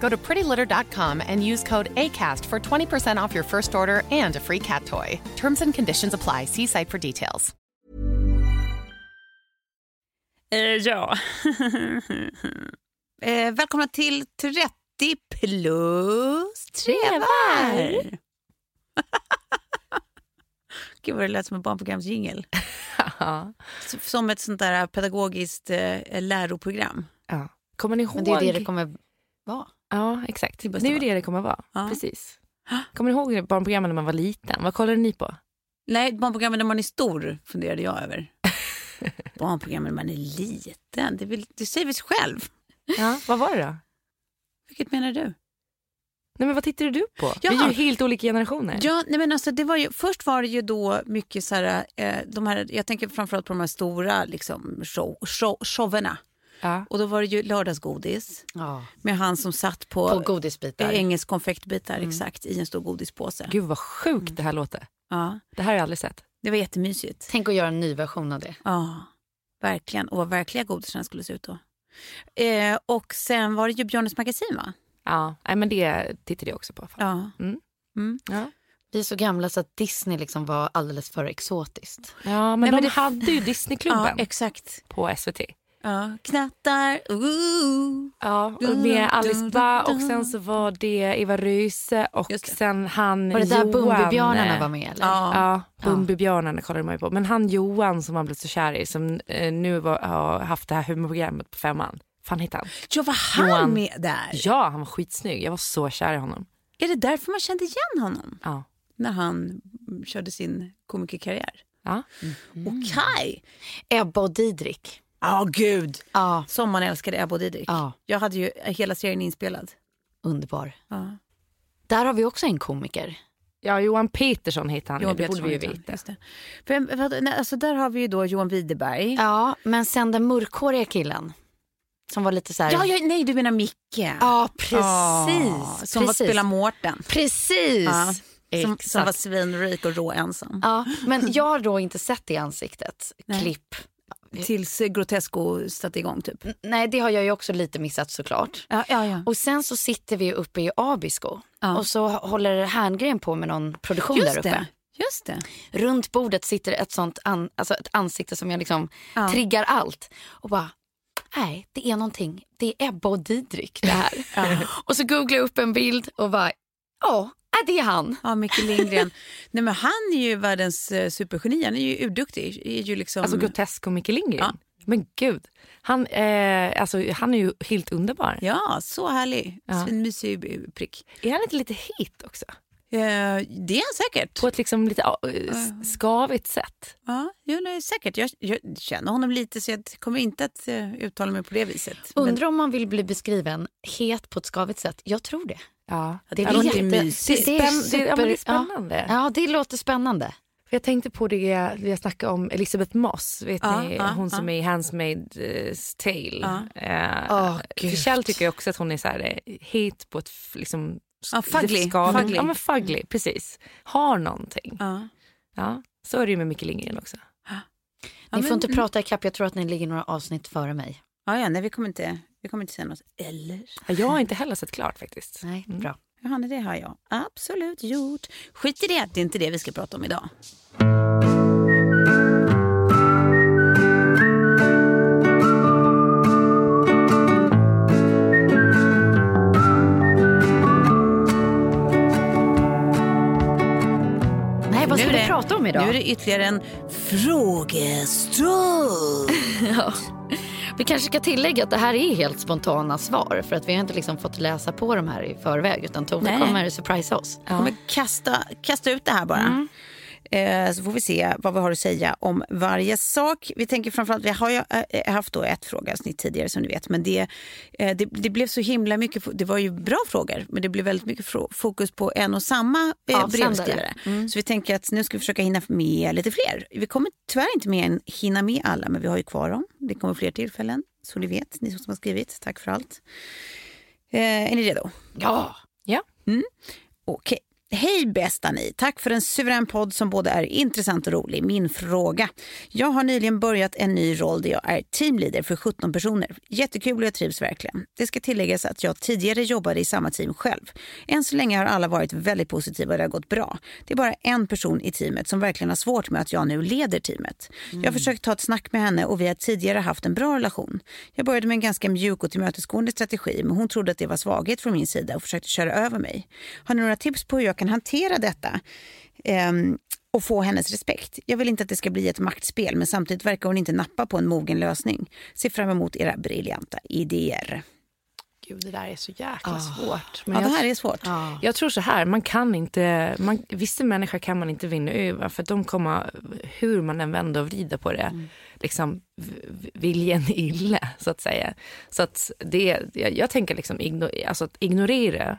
Go to prettylitter.com and use code ACAST for 20% off your first order and a free cat toy. Terms and conditions apply. See site for details. Eh, ja. eh, välkomna till 30 plus trevar. Gud vad det lät som en barnprogramsjingel. som ett sånt där pedagogiskt eh, läroprogram. Ja. Kommer ni ihåg? Men det är det det kommer vara. Ja, exakt. Det är ju det det kommer vara. Ja. Precis. Kommer ni ihåg barnprogrammen när man var liten? Vad kollade ni på? Nej, barnprogrammen när man är stor funderade jag över. barnprogrammen när man är liten, det, vill, det säger väl sig själv. Ja, vad var det då? Vilket menar du? Nej, men vad tittade du på? Ja. Vi är ju helt olika generationer. Ja, nej men alltså, det var ju, först var det ju då mycket så här, eh, de här, jag tänker framförallt på de här stora liksom, show, show, showerna. Ja. Och då var det ju lördagsgodis Ja. med han som satt på, På godisbitar. eh, engelsk konfektbitar exakt i en stor godispåse. Gud vad sjukt det här låter. Ja, Det här har jag aldrig sett. det var jättemysigt. Tänk att göra en ny version av det. Ja, verkligen. Och vad verkliga godisarna skulle se ut då. Eh, och sen var det ju Björnes magasin va? Ja, nej, men det tittade jag också på. Ja. Mm. Mm. Ja. Vi är så gamla så att Disney liksom var alldeles för exotiskt. Ja, men Nej, de men det- hade ju ja, Disneyklubben exakt. på SVT. Ja. Knattar, ooh. Ja, och med Alice Ba och sen så var det Eva Ryse och sen han Var det där. Bumbibjörnarna var med? Eller? Ja. Ja, Bumbibjörnarna kollade man ju på. Men han Johan som man blev så kär i som eh, nu var, har haft det här humorprogrammet på femman. fan heter han? Ja, var han Johan. med där? Ja, han var skitsnygg. Jag var så kär i honom. Är det därför man kände igen honom? Ja. När han mm, körde sin komikerkarriär? Ja. Okej. Ebba och Didrik. Ja, gud. Ja, Som man älskade Ebba och Didrik. Ja. Jag hade ju hela serien inspelad. underbar. Ja. Där har vi också en komiker. ja, Johan Petersson heter han. Johan det borde vi ju veta. han, just det. För, vad- nej, alltså, där har vi ju då Johan Widerberg. Ja, men sen den mörkhåriga killen. Som var lite så här... Ja, ja, nej, du menar Micke. Ja, precis. Ja, som var precis. spelar Mårten. Precis. Ja, Som, som var svinrik och rå ensam. Ja, men jag har då inte sett det ansiktet. Klipp. Tills eh, Grotesco satte igång typ. Nej, det har jag ju också lite missat såklart. Ja, ja, ja. Och sen så sitter vi uppe i Abisko Ja. och så håller Herngren på med någon produktion där Just uppe. det. Just det. Runt bordet sitter ett sånt an, alltså ett ansikte som jag liksom Ja. triggar allt. Och bara, nej det är någonting. Det är Ebba och Didrik det här. och så googlar jag upp en bild och bara, ja, är det är han. Ja, Micke Lindgren. Nej, men han är ju världens eh, supergeni. Han är ju urduktig. Är ju liksom... Alltså grotesk och Micke Lindgren. Ja. Men gud, han, eh, alltså, han är ju helt underbar. Ja, så härlig. Ja. Svinmysig prick. Är han inte lite hit också? Eh, det är han säkert. På ett liksom lite s- skavigt sätt. Ja, jo, nej, säkert. Jag, jag känner honom lite så jag kommer inte att uh, uttala mig på det viset. Men- Undrar om man vill bli beskriven het på ett skavigt sätt. Jag tror det. Ja. det är låter jätte- mysigt. det är det, ja, det är super- spännande. Ja, det låter spännande. För Jag tänkte på det vi har snackat om Elisabeth Moss, vet Ja, ni, ja, hon ja. som är i Handmaid's Tale. Ja. Eh, Åh, för gud. Kjell tycker också att hon är så här, eh, het på ett liksom, Ja, fugly. Fugly. Ja, men fugly, precis. Har någonting. Ja. Ja, så är det ju med Micke Lindgren också. Ja, Ni men- får inte prata ikapp, jag tror att ni ligger några avsnitt före mig. Ja, ja, nej, vi kommer inte, vi kommer inte säga något. Eller? Ja, Jag har inte heller sett klart faktiskt. Nej, bra. Johanna, det har jag absolut gjort. Skit i det, det är inte det vi ska prata om idag? Nu är det ytterligare en frågestund. Ja. Vi kanske ska tillägga att det här är helt spontana svar för att vi har inte liksom fått läsa på de här i förväg utan Tove kommer surprisa oss. Jag kommer kasta, kasta ut det här bara. Eh, så får vi se vad vi har att säga om varje sak. Vi tänker framförallt, vi har ju eh, haft då ett frågeavsnitt tidigare som ni vet. Men det, eh, det, det blev så himla mycket, det var ju bra frågor. Men det blev väldigt mycket fokus på en och samma eh, brevskrivare. Så vi tänker att nu ska vi försöka hinna med lite fler. Vi kommer tyvärr inte med hinna med alla, men vi har ju kvar dem. Det kommer fler tillfällen, så ni vet, ni som har skrivit. Tack för allt. Eh, är ni redo? Ja! Ja. Okej. Hej bästa ni! Tack för en suverän podd som både är intressant och rolig. Min fråga. Jag har nyligen börjat en ny roll där jag är teamleader för 17 personer. Jättekul och jag trivs verkligen. Det ska tilläggas att jag tidigare jobbade i samma team själv. Än så länge har alla varit väldigt positiva och det har gått bra. Det är bara en person i teamet som verkligen har svårt med att jag nu leder teamet. Jag har försökt ta ett snack med henne och vi har tidigare haft en bra relation. Jag började med en ganska mjuk och tillmötesgående strategi men hon trodde att det var svaghet från min sida och försökte köra över mig. Har ni några tips på hur jag kan hantera detta? Ehm, och få hennes respekt. Jag vill inte att det ska bli ett maktspel men samtidigt verkar hon inte nappa på en mogen lösning. Ser fram emot era briljanta idéer. Gud, det där är så jäkla svårt. Men Ja, det jag, här är svårt. jag tror så här, man kan inte, man, vissa människor kan man inte vinna över för de kommer, hur man än vänder och vrider på det, liksom v- viljen illa så att säga. Så att det, jag, jag tänker liksom igno, alltså att ignorera,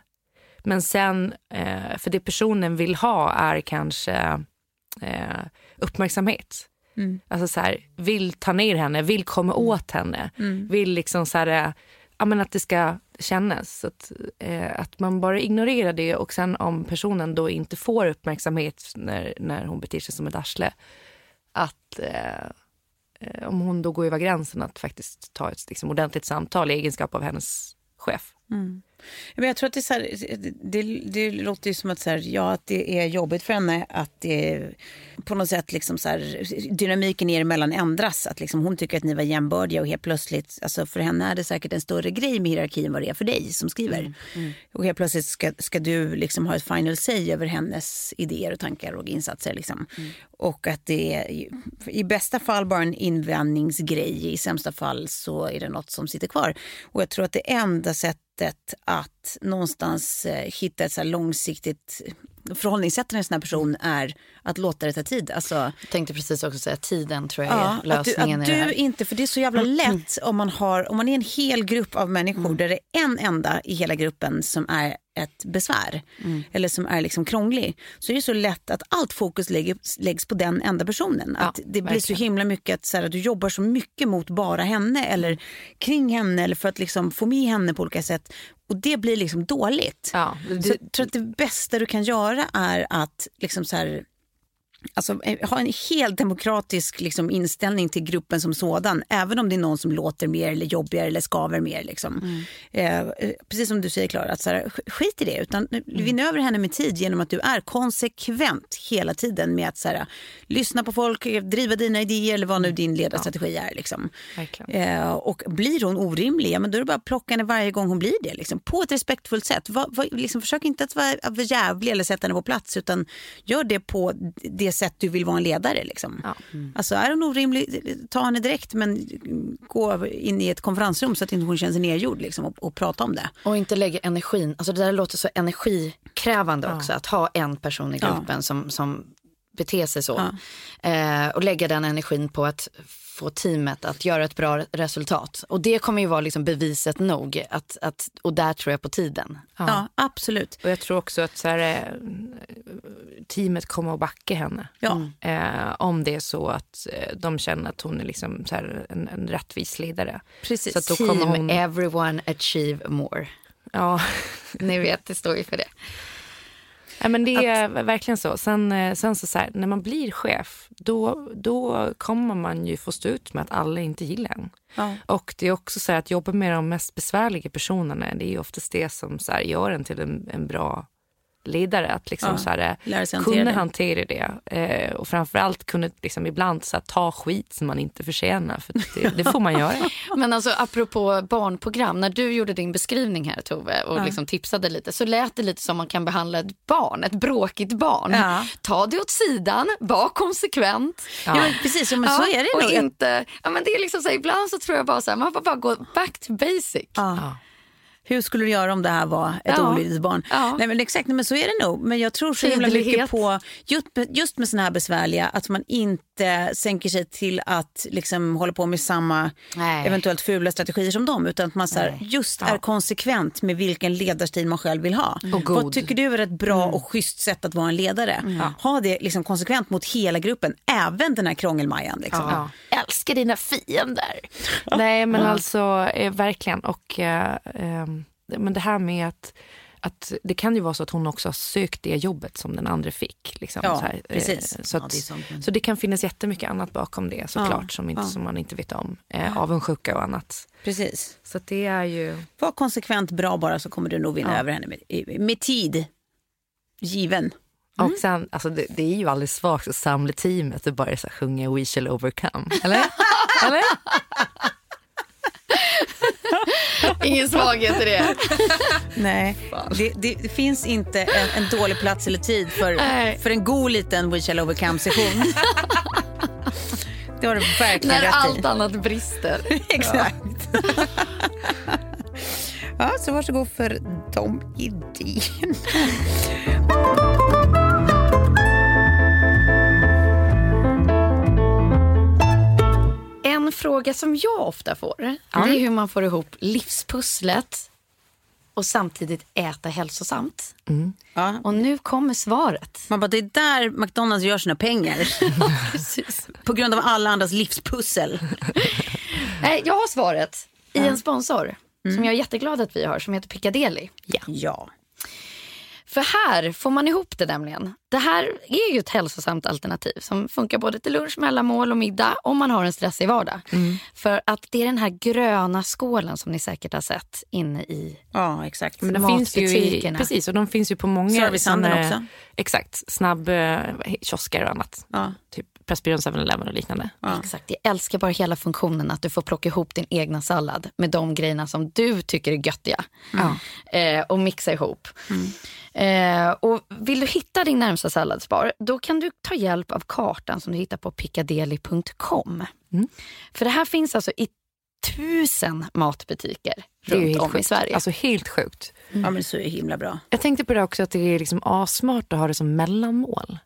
men sen, eh, för det personen vill ha är kanske eh, uppmärksamhet. Alltså så här, vill ta ner henne, vill komma åt henne, vill liksom så här, eh, ja, men att det ska kännas. Att, eh, att man bara ignorerar det och sen om personen då inte får uppmärksamhet när, när hon beter sig som ett arsle, att eh, eh, om hon då går över gränsen att faktiskt ta ett liksom, ordentligt samtal i egenskap av hennes chef. Men jag tror att det, är så här, det, det låter ju som att, så här, ja, att det är jobbigt för henne att det på något sätt liksom så här, dynamiken er emellan ändras. Att liksom hon tycker att ni var jämbördiga och helt plötsligt, alltså för henne är det säkert en större grej med hierarkin än vad det är för dig som skriver. Och helt plötsligt ska, ska du liksom ha ett final say över hennes idéer och tankar och insatser. Liksom. Och att det är i- i bästa fall bara en invändningsgrej, i sämsta fall så är det något som sitter kvar. Och jag tror att det enda sättet att någonstans eh, hitta ett så här långsiktigt förhållningssätt till en sån här person är att låta det ta tid. Alltså, Jag tänkte precis också säga tiden tror jag Ja, är att du, lösningen att i det du inte, för det är så jävla lätt om man, har, om man är en hel grupp av människor där det är en enda i hela gruppen som är ett besvär eller som är liksom krånglig så är det så lätt att allt fokus läggs, läggs på den enda personen. Ja, att det blir så verkligen. himla mycket att, så här, du jobbar så mycket mot bara henne eller kring henne eller för att liksom få med henne på olika sätt. Och det blir liksom dåligt. Ja, Så det, jag tror att det bästa du kan göra är att liksom så här, alltså, eh, ha en helt demokratisk liksom, inställning till gruppen som sådan. Även om det är någon som låter mer eller jobbigare eller skaver mer. Liksom. Eh, eh, precis som du säger Klara, att så här, sk- skit i det. Utan du vinner över henne med tid genom att du är konsekvent hela tiden med att så här, lyssna på folk, eh, driva dina idéer eller vad nu din ledarstrategi är. Liksom. Eh, och blir hon orimlig, ja, men då är det bara att plocka henne varje gång hon blir det. Liksom, på ett respektfullt sätt. Va, va, liksom, försök inte att vara, att vara jävlig eller sätta henne på plats utan gör det på det sätt du vill vara en ledare. Liksom. Ja. Alltså, är hon orimlig, ta henne direkt men gå in i ett konferensrum så att inte hon känner sig nedgjord liksom, och, och prata om det. Och inte lägga energin, alltså det där låter så energikrävande också, att ha en person i gruppen som, som beter sig så. Eh, och lägga den energin på att få teamet att göra ett bra resultat. Och det kommer ju vara liksom beviset nog, att, att, och där tror jag på tiden. Ja, absolut. Och jag tror också att så här, eh, teamet kommer att backa henne. Ja. Eh, om det är så att eh, de känner att hon är liksom så här, en, en rättvis ledare. Precis. Så att då Team, kommer hon... everyone achieve more. Ja. Ni vet, det står ju för det. Ja, men det är verkligen så. Sen, eh, sen så, så här, när man blir chef, då, då kommer man ju få stå ut med att alla inte gillar en. Ja. Och det är också så här, att jobba med de mest besvärliga personerna, det är oftast det som så här, gör en till en, en bra ledare. Att liksom Ja, så här, sig hantera kunna det. hantera det. Eh, och framförallt kunna liksom, ibland så här, ta skit som man inte förtjänar. För det, det får man göra. Men alltså apropå barnprogram, när du gjorde din beskrivning här Tove och liksom tipsade lite så lät det lite som man kan behandla ett barn, ett bråkigt barn. Ja. Ta det åt sidan, var konsekvent. Ja, precis, ja, men så är det nog. inte, ja, men det är liksom så här, ibland så tror jag bara så här, man får bara gå back to basic. Ja. Hur skulle du göra om det här var ett Ja. olydigt barn? Ja. Nej, men exakt, nej, men så är det nog. Men jag tror så himla mycket på, just med, just med såna här besvärliga, att man inte sänker sig till att liksom hålla på med samma Nej. eventuellt fula strategier som dem. Utan att man så här, just är konsekvent med vilken ledarstil man själv vill ha. Och god. Vad tycker du är ett bra och schysst sätt att vara en ledare? Ha det liksom konsekvent mot hela gruppen, även den här krångelmajan. Liksom. Ja. Älskar dina fiender. Nej, men alltså eh, verkligen. Och, eh, det- men det här med att, att det kan ju vara så att hon också har sökt det jobbet som den andra fick. Liksom, Ja, så här. Eh, precis. Så, Ja, att, det sånt, men- så det kan finnas jättemycket annat bakom det såklart som, inte, som man inte vet om. Eh, avundsjuka och annat. Precis. Så det är ju... Var konsekvent bra bara så kommer du nog vinna över henne med, med tid. Given. Och sen, alltså det, det är ju alldeles svagt att samla teamet och bara så här, sjunga We shall overcome. Eller? Eller? Ingen svaghet i det. Nej, det, det, finns inte en, en dålig plats eller tid för, Nej. för en god liten We shall overcome-session. det har du verkligen När rätt allt i. annat brister. Exakt. ja, så varsågod för de idéerna. En fråga som jag ofta får det är hur man får ihop livspusslet och samtidigt äta hälsosamt. Ja. Och nu kommer svaret. Man bara, det är där McDonalds gör sina pengar. På grund av alla andras livspussel. Nej, jag har svaret i en sponsor som jag är jätteglad att vi har som heter Piccadilly. Ja. För här får man ihop det nämligen. Det här är ju ett hälsosamt alternativ som funkar både till lunch, mellanmål och middag om man har en stressig vardag. För att det är den här gröna skålen som ni säkert har sett inne i Ja, exakt. Men de finns ju i, precis, och de finns ju på många... Servicehandeln också. Exakt, snabb eh, kiosker och annat. Ja. Typ Pressbyrån 7-Eleven och liknande. Exakt, jag älskar bara hela funktionen att du får plocka ihop din egna sallad med de grejerna som du tycker är göttiga. Eh, och mixa ihop. Eh, och vill du hitta din närmsta salladsbar då kan du ta hjälp av kartan som du hittar på piccadilly.com. För det här finns alltså i tusen matbutiker Det är ju runt om i sjukt. Sverige. Alltså helt sjukt. ja, men så är det himla bra. Jag tänkte på det också att det är liksom asmart att ha det som mellanmål.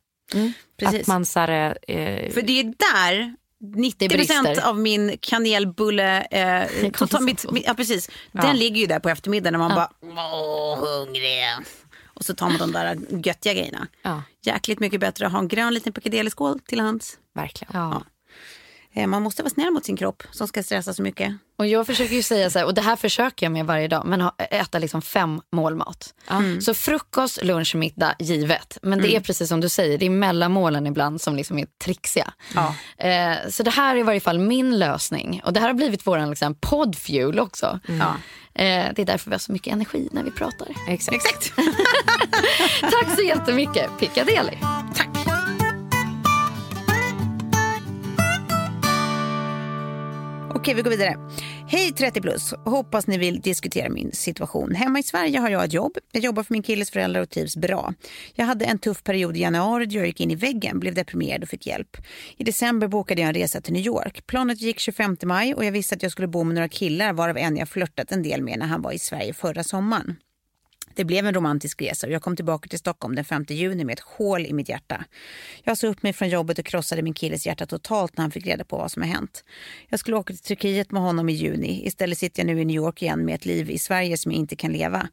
Precis. Att man så här, eh, För det är där 90 brister. av min kanelbulle... Eh, total, mitt, mitt, ja, precis. Den ligger ju där på eftermiddagen när man bara åh, hungrig. Och så tar man de där göttiga grejerna. Ja. Jäkligt mycket bättre att ha en grön liten piccadilly-skål till hands. verkligen. Ja. Eh, man måste vara snäll mot sin kropp som ska stressa så mycket. Och jag försöker ju säga så här, och det här försöker jag med varje dag, men äta liksom fem mål mat. Så frukost, lunch, middag, givet. Men det är precis som du säger, det är mellanmålen ibland som liksom är trixiga. Eh, så det här är i varje fall min lösning. Och det här har blivit vår liksom, poddfuel också. Ja. Eh, det är därför vi har så mycket energi när vi pratar. Exakt. Exakt. Tack så jättemycket, Piccadilly. Tack. Okej, vi går vidare. Hej 30 plus. Hoppas ni vill diskutera min situation. Hemma i Sverige har jag ett jobb. Jag jobbar för min killes föräldrar och trivs bra. Jag hade en tuff period i januari då jag gick in i väggen, blev deprimerad och fick hjälp. I december bokade jag en resa till New York. Planet gick 25 maj och jag visste att jag skulle bo med några killar varav en jag flörtat en del med när han var i Sverige förra sommaren. Det blev en romantisk resa och jag kom tillbaka till Stockholm den 5 juni med ett hål i mitt hjärta. Jag sa upp mig från jobbet och krossade min killes hjärta totalt när han fick reda på vad som har hänt. Jag skulle åka till Turkiet med honom i juni. Istället sitter jag nu i New York igen med ett liv i Sverige som jag inte kan leva.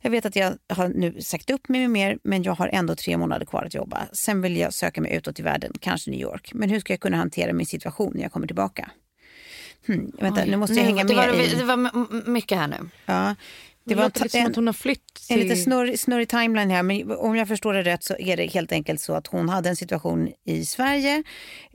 Jag vet att jag har nu sagt upp mig med mer men jag har ändå tre månader kvar att jobba. Sen vill jag söka mig utåt i världen, kanske New York. Men hur ska jag kunna hantera min situation när jag kommer tillbaka? Hmm, vänta, nu måste jag hänga det, med var, i... det var mycket här nu. Ja. Det, det låter lite som att hon har flytt. Till... En lite snurrig, snurrig timeline här, men om jag förstår det rätt så är det helt enkelt så att hon hade en situation i Sverige,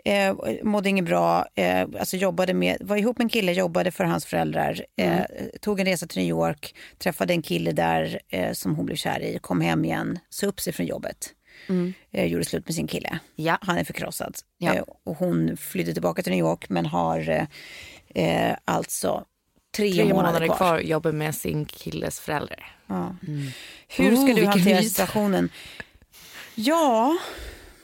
eh, mådde inget bra, eh, alltså jobbade med, var ihop med en kille, jobbade för hans föräldrar, eh, mm. tog en resa till New York, träffade en kille där eh, som hon blev kär i, kom hem igen, sa upp sig från jobbet. Mm. Eh, gjorde slut med sin kille. Ja. Han är förkrossad. Ja. Eh, och hon flydde tillbaka till New York men har eh, alltså tre, tre månader, månader kvar. kvar. Jobbar med sin killes föräldrar. Ja. Mm. Hur ska oh, du hantera situationen? Ja,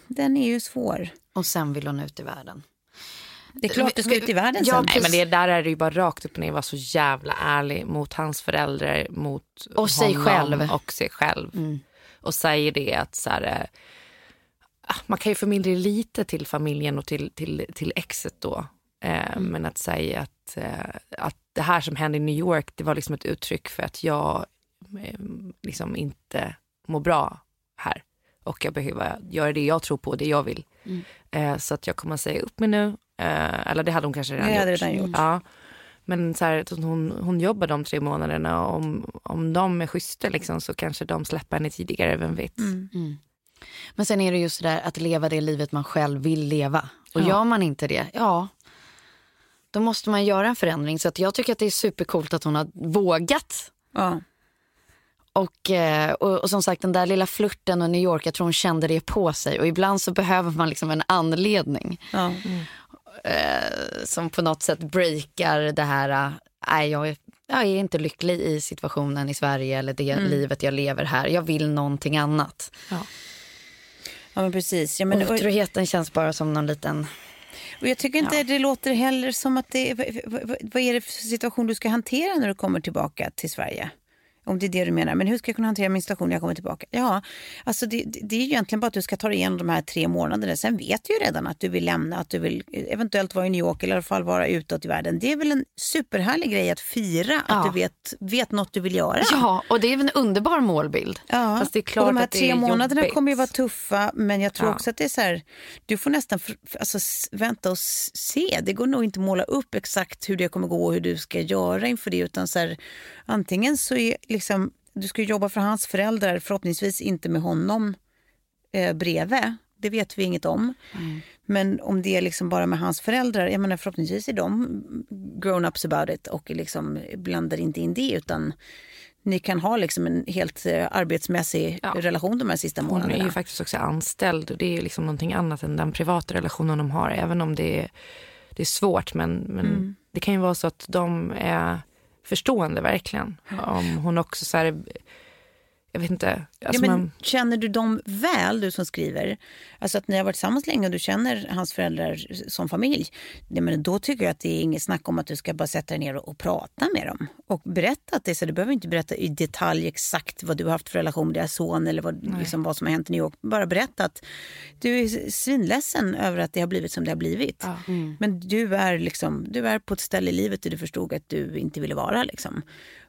den är ju svår. Och sen vill hon ut i världen. Det är klart du ska ut i världen sen. Nej, men det där är det ju bara rakt upp och ner. Var så jävla ärlig mot hans föräldrar, mot och sig själv. och sig själv. Mm. Och säger det att så här, äh, man kan ju förmildra lite till familjen och till, till, till exet då. Eh, mm. Men att säga att, eh, att det här som hände i New York, det var liksom ett uttryck för att jag eh, liksom inte mår bra här. Och jag behöver göra det jag tror på, det jag vill. Mm. Eh, så att jag kommer att säga upp mig nu. Eh, eller det hade hon kanske redan gjort. Redan gjort. Ja. Men så här, hon, hon jobbar de tre månaderna och om, om de är schyssta liksom, så kanske de släpper henne tidigare, vem vet. Mm. Mm. Men sen är det just det där att leva det livet man själv vill leva. Och ja. gör man inte det, ja, då måste man göra en förändring. Så att jag tycker att det är supercoolt att hon har vågat. Ja. Och, eh, och, och, som sagt den där lilla flirten och New York, jag tror hon kände det på sig. Och ibland så behöver man liksom en anledning. Ja. Mm. Eh, som på något sätt breakar det här, eh, nej jag, jag är inte lycklig i situationen i Sverige eller det mm. livet jag lever här. Jag vill någonting annat. Ja, ja men precis. Ja, men, Otroheten känns bara som någon liten och jag tycker inte ja. det låter heller som att det vad, vad är det för situation du ska hantera när du kommer tillbaka till Sverige? Om det är det du menar. Men hur ska jag kunna hantera min situation när jag kommer tillbaka? Ja, alltså det, det är egentligen bara att du ska ta dig igenom de här tre månaderna. Sen vet du ju redan att du vill lämna, att du vill eventuellt vara i New York eller i alla fall vara utåt i världen. Det är väl en superhärlig grej att fira ja. att du vet, vet något du vill göra. Ja, och det är en underbar målbild. Ja, Fast det är klart och de här tre månaderna jobbigt. kommer ju vara tuffa. Men jag tror ja. också att det är så här, du får nästan alltså, vänta och se. Det går nog inte att måla upp exakt hur det kommer gå och hur du ska göra inför det. Utan så här, antingen så är liksom du ska jobba för hans föräldrar, förhoppningsvis inte med honom eh, bredvid. Det vet vi inget om. Mm. Men om det är liksom bara med hans föräldrar, jag menar förhoppningsvis är de grown-ups about it och liksom blandar inte in det utan ni kan ha liksom en helt eh, arbetsmässig ja. relation de här sista månaderna. Hon är ju faktiskt också anställd och det är liksom någonting annat än den privata relationen de har. Även om det är, det är svårt men, men mm. det kan ju vara så att de är förstående verkligen. Om hon också så här, jag vet inte. Alltså ja, men man... Känner du dem väl, du som skriver? Alltså att ni har varit tillsammans länge och du känner hans föräldrar som familj. Ja, men då tycker jag att det är inget snack om att du ska bara sätta dig ner och, och prata med dem. Och berätta att det så. Du behöver inte berätta i detalj exakt vad du har haft för relation med deras son eller vad, liksom, vad som har hänt i New York. Bara berätta att du är svinledsen över att det har blivit som det har blivit. Ja. Mm. Men du är, liksom, du är på ett ställe i livet där du förstod att du inte ville vara. Liksom.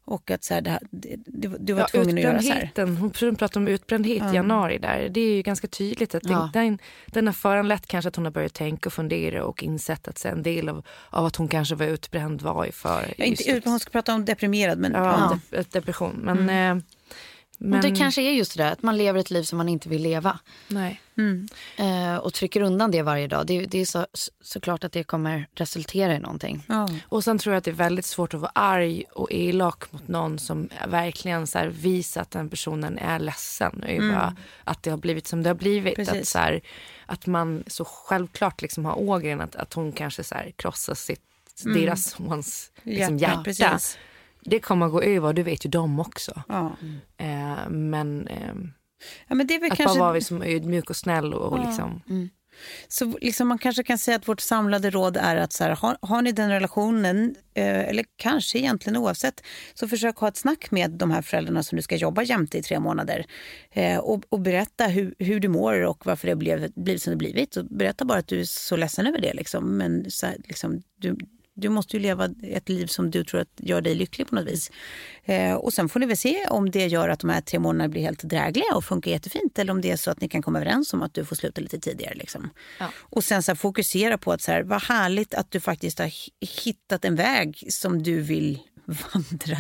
Och att så här, det, det, du var ja, tvungen att göra så här. Hon pratade om utbrändhet i januari där. Det är ju ganska tydligt att ja. den, den har föranlett kanske att hon har börjat tänka och fundera och insett att en del av, av att hon kanske var utbränd var ju för... Ja, inte hon ska prata om deprimerad men... Ja, ja. depression. Men, mm. eh, men... Det kanske är just det där att man lever ett liv som man inte vill leva. Nej. Mm. Eh, och trycker undan det varje dag. Det, det är så, såklart att det kommer resultera i någonting. Ja. Och sen tror jag att det är väldigt svårt att vara arg och elak mot någon som verkligen så här, visar att den personen är ledsen. Mm. Bara, att det har blivit som det har blivit. Att, så här, att man så självklart liksom har ågren att, att hon kanske så här, krossar sitt, mm. deras sons liksom, hjärta. Ja, det kommer att gå över, det vet ju de också. Ja. Eh, men, eh, ja, men att kanske... bara vara liksom ödmjuk och snäll. Och, ja. liksom. Mm. Så liksom man kanske kan säga att vårt samlade råd är att så här, har, har ni den relationen, eh, eller kanske egentligen oavsett, så försök ha ett snack med de här föräldrarna som du ska jobba jämte i tre månader. Eh, och, och, berätta hur, hur du mår och varför det blev, blivit som det blivit. Och berätta bara att du är så ledsen över det. Liksom. Men så här, liksom, du, du måste ju leva ett liv som du tror att gör dig lycklig på något vis. Eh, och sen får ni väl se om det gör att de här tre månaderna blir helt drägliga och funkar jättefint. Eller om det är så att ni kan komma överens om att du får sluta lite tidigare. Liksom. Ja. Och sen så här, fokusera på att så här, vad härligt att du faktiskt har hittat en väg som du vill vandra.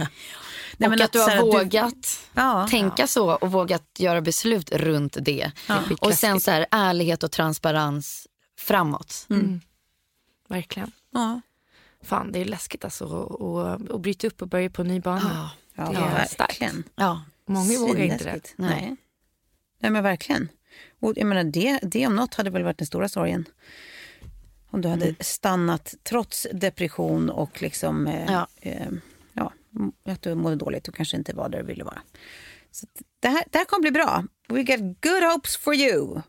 Nej, och men att, du har här, vågat Ja. tänka så och vågat göra beslut runt det. Och sen så här, ärlighet och transparens framåt. Verkligen. Ja. Fan, det är läskigt alltså att- att att bryta upp och börja på en ny bana. Ja, Det är starkt. verkligen. Ja. Många vågar inte det. Nej. Nej, men verkligen. Och jag menar, det, det om något hade väl varit den stora sorgen. Om du hade Mm. stannat trots depression och liksom... Eh, Ja. eh, ja, att du mådde dåligt och kanske inte var där du ville vara. Så det, här, det här kommer bli bra. We got good hopes for you.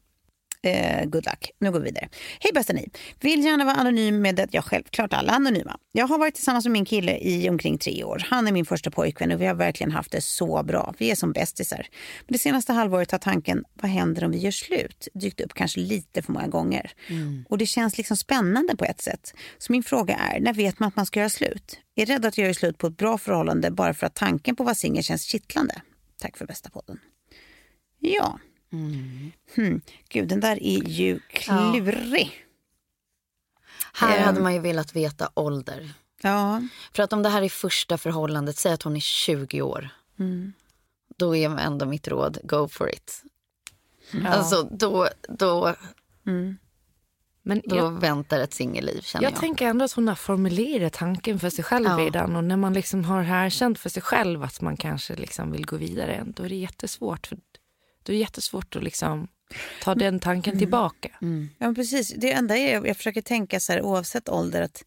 Eh, good luck. Nu går vi vidare. Hej bästa ni. Vill gärna vara anonym med att jag självklart alla anonyma. Jag har varit tillsammans med min kille i omkring tre år. Han är min första pojkvän och vi har verkligen haft det så bra. Vi är som bästisar. Men det senaste halvåret har tanken, vad händer om vi gör slut? dykt upp kanske lite för många gånger. Och det känns liksom spännande på ett sätt. Så min fråga är, när vet man att man ska göra slut? Är rädd att göra slut på ett bra förhållande bara för att tanken på att vara singel känns kittlande? Tack för bästa podden. Ja. Hmm. Gud, den där är ju klurig. Här Ehm. hade man ju velat veta ålder. Ja. För att om det här är första förhållandet, säg att hon är 20 år. Då är ändå mitt råd, go for it. Alltså då, då, Men då jag, väntar ett singelliv känner jag. jag tänker ändå att hon har formulerat tanken för sig själv Ja. redan. Och när man liksom har erkänt för sig själv att man kanske liksom vill gå vidare, då är det jättesvårt. För då är det jättesvårt att liksom ta den tanken tillbaka. Ja, men precis. Det enda är, jag försöker tänka så här, oavsett ålder, att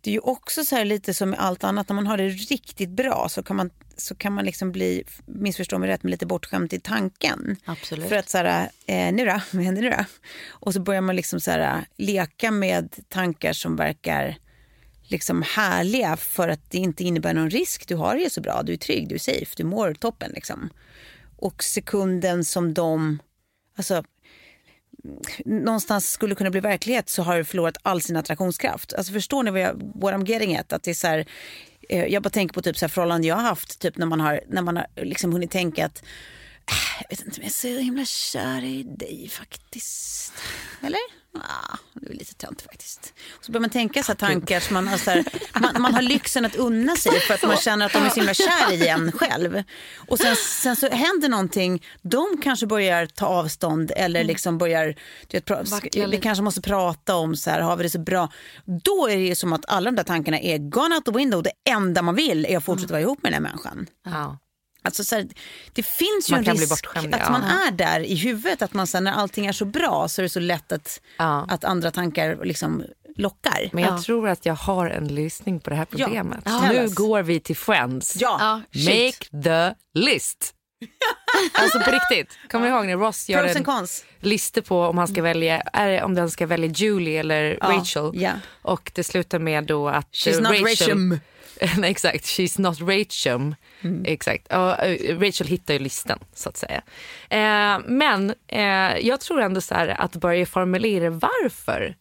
det är ju också så här lite som med allt annat, när man har det riktigt bra så kan man, så kan man liksom bli, missförstå mig rätt, men lite bortskämd i tanken. Absolut. För att så här, eh, nu då, vad händer nu då? Och så börjar man liksom så här, leka med tankar som verkar liksom härliga för att det inte innebär någon risk. Du har det så bra, du är trygg, du är safe, du mår toppen liksom. Och sekunden som de, alltså någonstans skulle kunna bli verklighet så har det förlorat all sin attraktionskraft. Alltså förstår ni vad jag, what I'm getting at? Att det är så här, eh, jag bara tänker på typ så här förhållanden jag har haft, typ när man har, när man har liksom hunnit tänka att jag vet inte om jag är så himla kär i dig faktiskt. Eller? Ah, det är lite tönt faktiskt. Och så börjar man tänka så här tankar som man har, så här, man, man har lyxen att unna sig för att man känner att de är så himla kär i en själv. Och sen, sen så händer någonting, de kanske börjar ta avstånd eller liksom börjar, vet, pra- vi kanske måste prata om så här, har vi det så bra? Då är det ju som att alla de där tankarna är gone out the window. Det enda man vill är att fortsätta vara ihop med den här människan. Ja. Alltså så här, det finns ju Man en kan bli risk bortskämd, att ja. man är där i huvudet. Att man sen när allting är så bra så är det så lätt att, Ja. att andra tankar liksom lockar. Men jag tror att jag har en lösning på det här problemet. Ja. Nu går vi till Friends. Ja, Ja. Make the list. alltså på riktigt. Kommer ni ihåg när Ross gör Pros en cons. lista på om han ska välja, är om den ska välja Julie eller Ja, Rachel. ja. Och det slutar med då att She's Rachel. Nej, exakt, she's not Rachel. Mm. Exakt. Ja, eh, Rachel hittar ju listan så att säga. Eh, men eh, jag tror ändå så här att börja formulera varför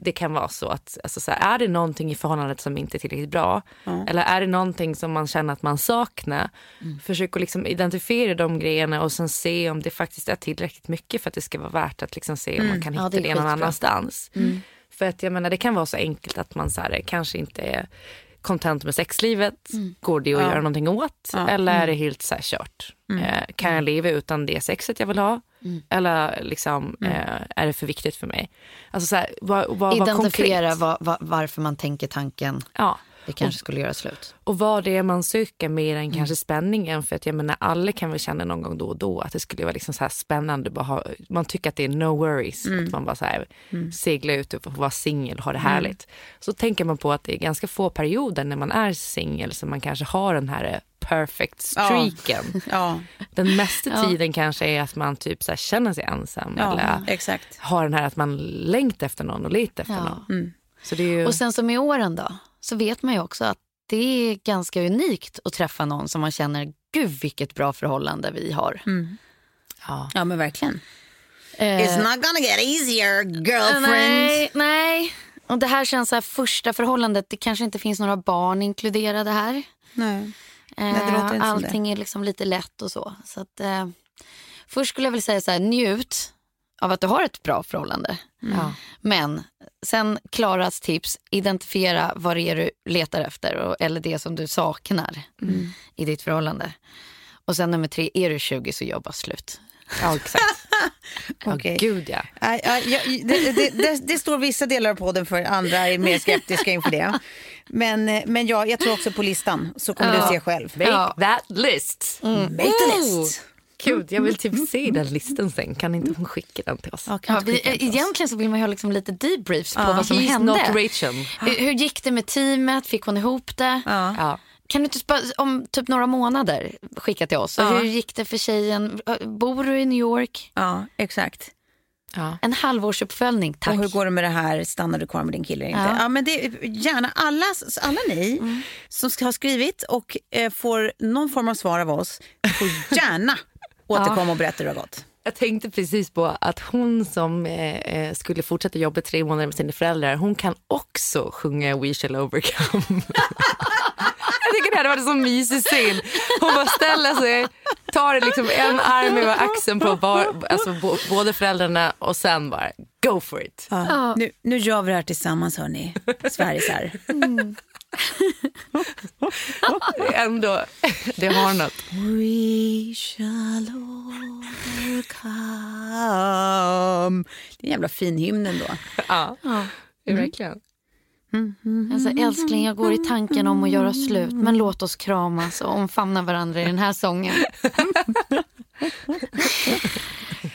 det kan vara så att alltså så här, är det någonting i förhållandet som inte är tillräckligt bra eller är det någonting som man känner att man saknar. Försök att liksom identifiera de grejerna och sen se om det faktiskt är tillräckligt mycket för att det ska vara värt att liksom se om man kan Ja, hitta det är det, någon annanstans. För att jag menar det kan vara så enkelt att man så här, kanske inte är content med sexlivet. Går det att göra någonting åt? Eller är det helt så här kört? Eh, kan jag leva utan det sexet jag vill ha? Eller liksom, eh, är det för viktigt för mig? Alltså så här, vad, vad Identifiera vad, vad, varför man tänker tanken, Ja. Vi kanske skulle göra slut. Och vad det är man söker mer än kanske spänningen. För att jag menar alla kan väl känna någon gång då och då att det skulle vara liksom så här spännande. Bara ha, man tycker att det är no worries. Att man bara så här segla ut och få vara singel och ha det härligt. Så tänker man på att det är ganska få perioder när man är singel som man kanske har den här perfect streaken. Ja, Den mesta tiden kanske är att man typ så känner sig ensam. ja Eller exakt. har den här att man längtar efter någon och letar efter Ja. någon. Är ju... Och sen som i åren då, så vet man ju också att det är ganska unikt att träffa någon som man känner, gud vilket bra förhållande vi har. ja. Ja, men verkligen. Eh, It's not gonna get easier, girlfriend. nej, nej. Och det här känns så här, första förhållandet, det kanske inte finns några barn inkluderade här. Nej. Eh, det låter inte som allting är liksom lite lätt och så. så att, eh, först skulle jag vilja säga så här, njut av att du har ett bra förhållande. Ja. Men sen Klaras tips, identifiera vad det är du letar efter och, eller det som du saknar mm. i ditt förhållande. Och sen nummer tre, är du 20 så jobba slut. Ja, exakt. Okej. Ja, gud ja. Ja, ja, ja, det, det, det, det står vissa delar av podden för, andra är mer skeptiska inför det. Men, men ja, jag tror också på listan, så kommer du se själv. Make Ja. that list. Make the list. Gud, jag vill typ se den listan sen. Kan inte hon skicka den till oss? Ja, kan Ja, vi, skicka den till oss. egentligen så vill man ju ha liksom lite debriefs på vad som He's hände. not Rachel. Hur, hur gick det med teamet? Fick hon ihop det? Ja. Kan du inte bara, om typ några månader skicka till oss? Hur gick det för tjejen? Bor du i New York? Ja, exakt. Ja. En halvårsuppföljning, tack. Och hur går det med det här? Stannar du kvar med din kille eller inte? Ja. Ja. men det, gärna alla, alla ni som ska ha skrivit och eh, får någon form av svar av oss får gärna återkomma och berätta hur det har gått. Jag tänkte precis på att hon som eh, eh, skulle fortsätta jobba tre månader med sina föräldrar, hon kan också sjunga We shall overcome. Jag tycker det hade varit en så mysig scen. Hon bara ställer sig, tar liksom en arm över axeln på var, alltså, bo, båda föräldrarna och sen bara go for it. Ja. Nu, nu gör vi det här tillsammans hörni. Det är ändå, det har något. We shall overcome. Det är en jävla fin hymn ändå. Ja, det är verkligen. Alltså, älskling, jag går i tanken om att göra slut men låt oss kramas och omfamna varandra i den här sången.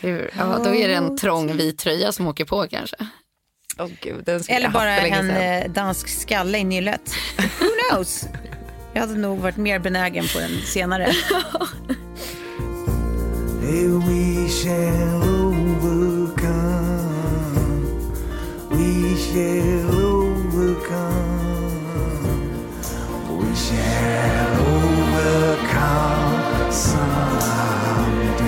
Hur? Ja, då är det en trång vit tröja som åker på kanske. Åh gud, Eller bara en sedan. eh, dansk skalle i nyllet. Who knows? Jag hade nog varit mer benägen på den senare. Hey, we shall overcome. We shall overcome. We shall overcome someday.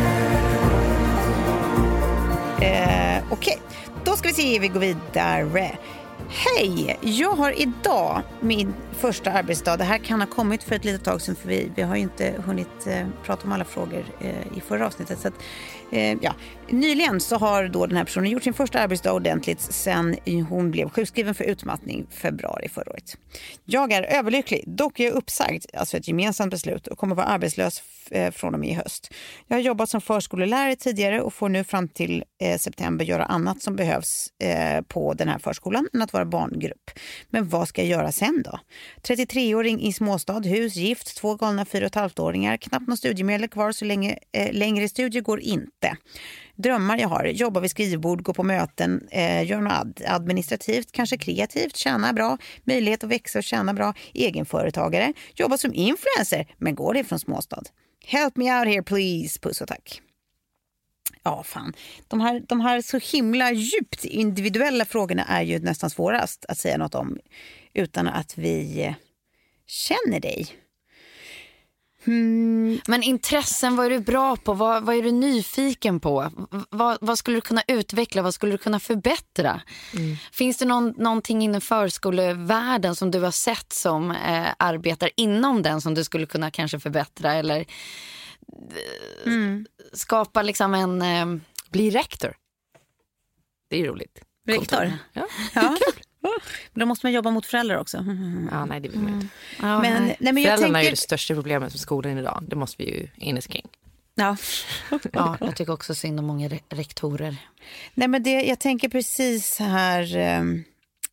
Eh, Okej, då ska vi se, vi går vidare. Hej! Jag har idag min första arbetsdag. Det här kan ha kommit för ett litet tag sedan för vi, vi har ju inte hunnit eh, prata om alla frågor eh, i förra avsnittet. Så att, eh, ja. Nyligen så har då den här personen gjort sin första arbetsdag ordentligt sen hon blev sjukskriven för utmattning februari förra året. Jag är överlycklig, dock är jag uppsagd, alltså ett gemensamt beslut och kommer vara arbetslös eh, från och med i höst. Jag har jobbat som förskollärare tidigare och får nu fram till eh, september göra annat som behövs eh, på den här förskolan än att vara barngrupp. Men vad ska jag göra sen då? 33-åring i småstad, hus, gift, två galna 4,5-åringar, knappt någon studiemedel kvar så länge eh, längre studier går inte. Drömmar jag har, jobba vid skrivbord, gå på möten, eh, göra något ad administrativt, kanske kreativt, tjäna bra, möjlighet att växa och tjäna bra, egenföretagare, jobba som influencer, men går det från småstad? Help me out here please, puss och tack. Ja, fan. De här, de här så himla djupt individuella frågorna är ju nästan svårast att säga något om utan att vi känner dig. Hmm, Men intressen, vad är du bra på? Vad, vad är du nyfiken på? Vad, vad skulle du kunna utveckla? Vad skulle du kunna förbättra? Finns det någon, någonting inom förskolevärlden som du har sett som eh, arbetar inom den som du skulle kunna kanske förbättra eller eh, skapa liksom en... Eh, Bli rektor. Det är roligt. rektor? Ja. Ja. Men då måste man jobba mot föräldrar också. ja, nej det vill man inte. ja, Men, nej. nej, men jag Föräldrarna är ju tänker... det största problemet med skolan idag. Det måste vi ju enas kring. Ja. ja, jag tycker också synd om många re- rektorer. Nej, men det, jag tänker precis här, ehm,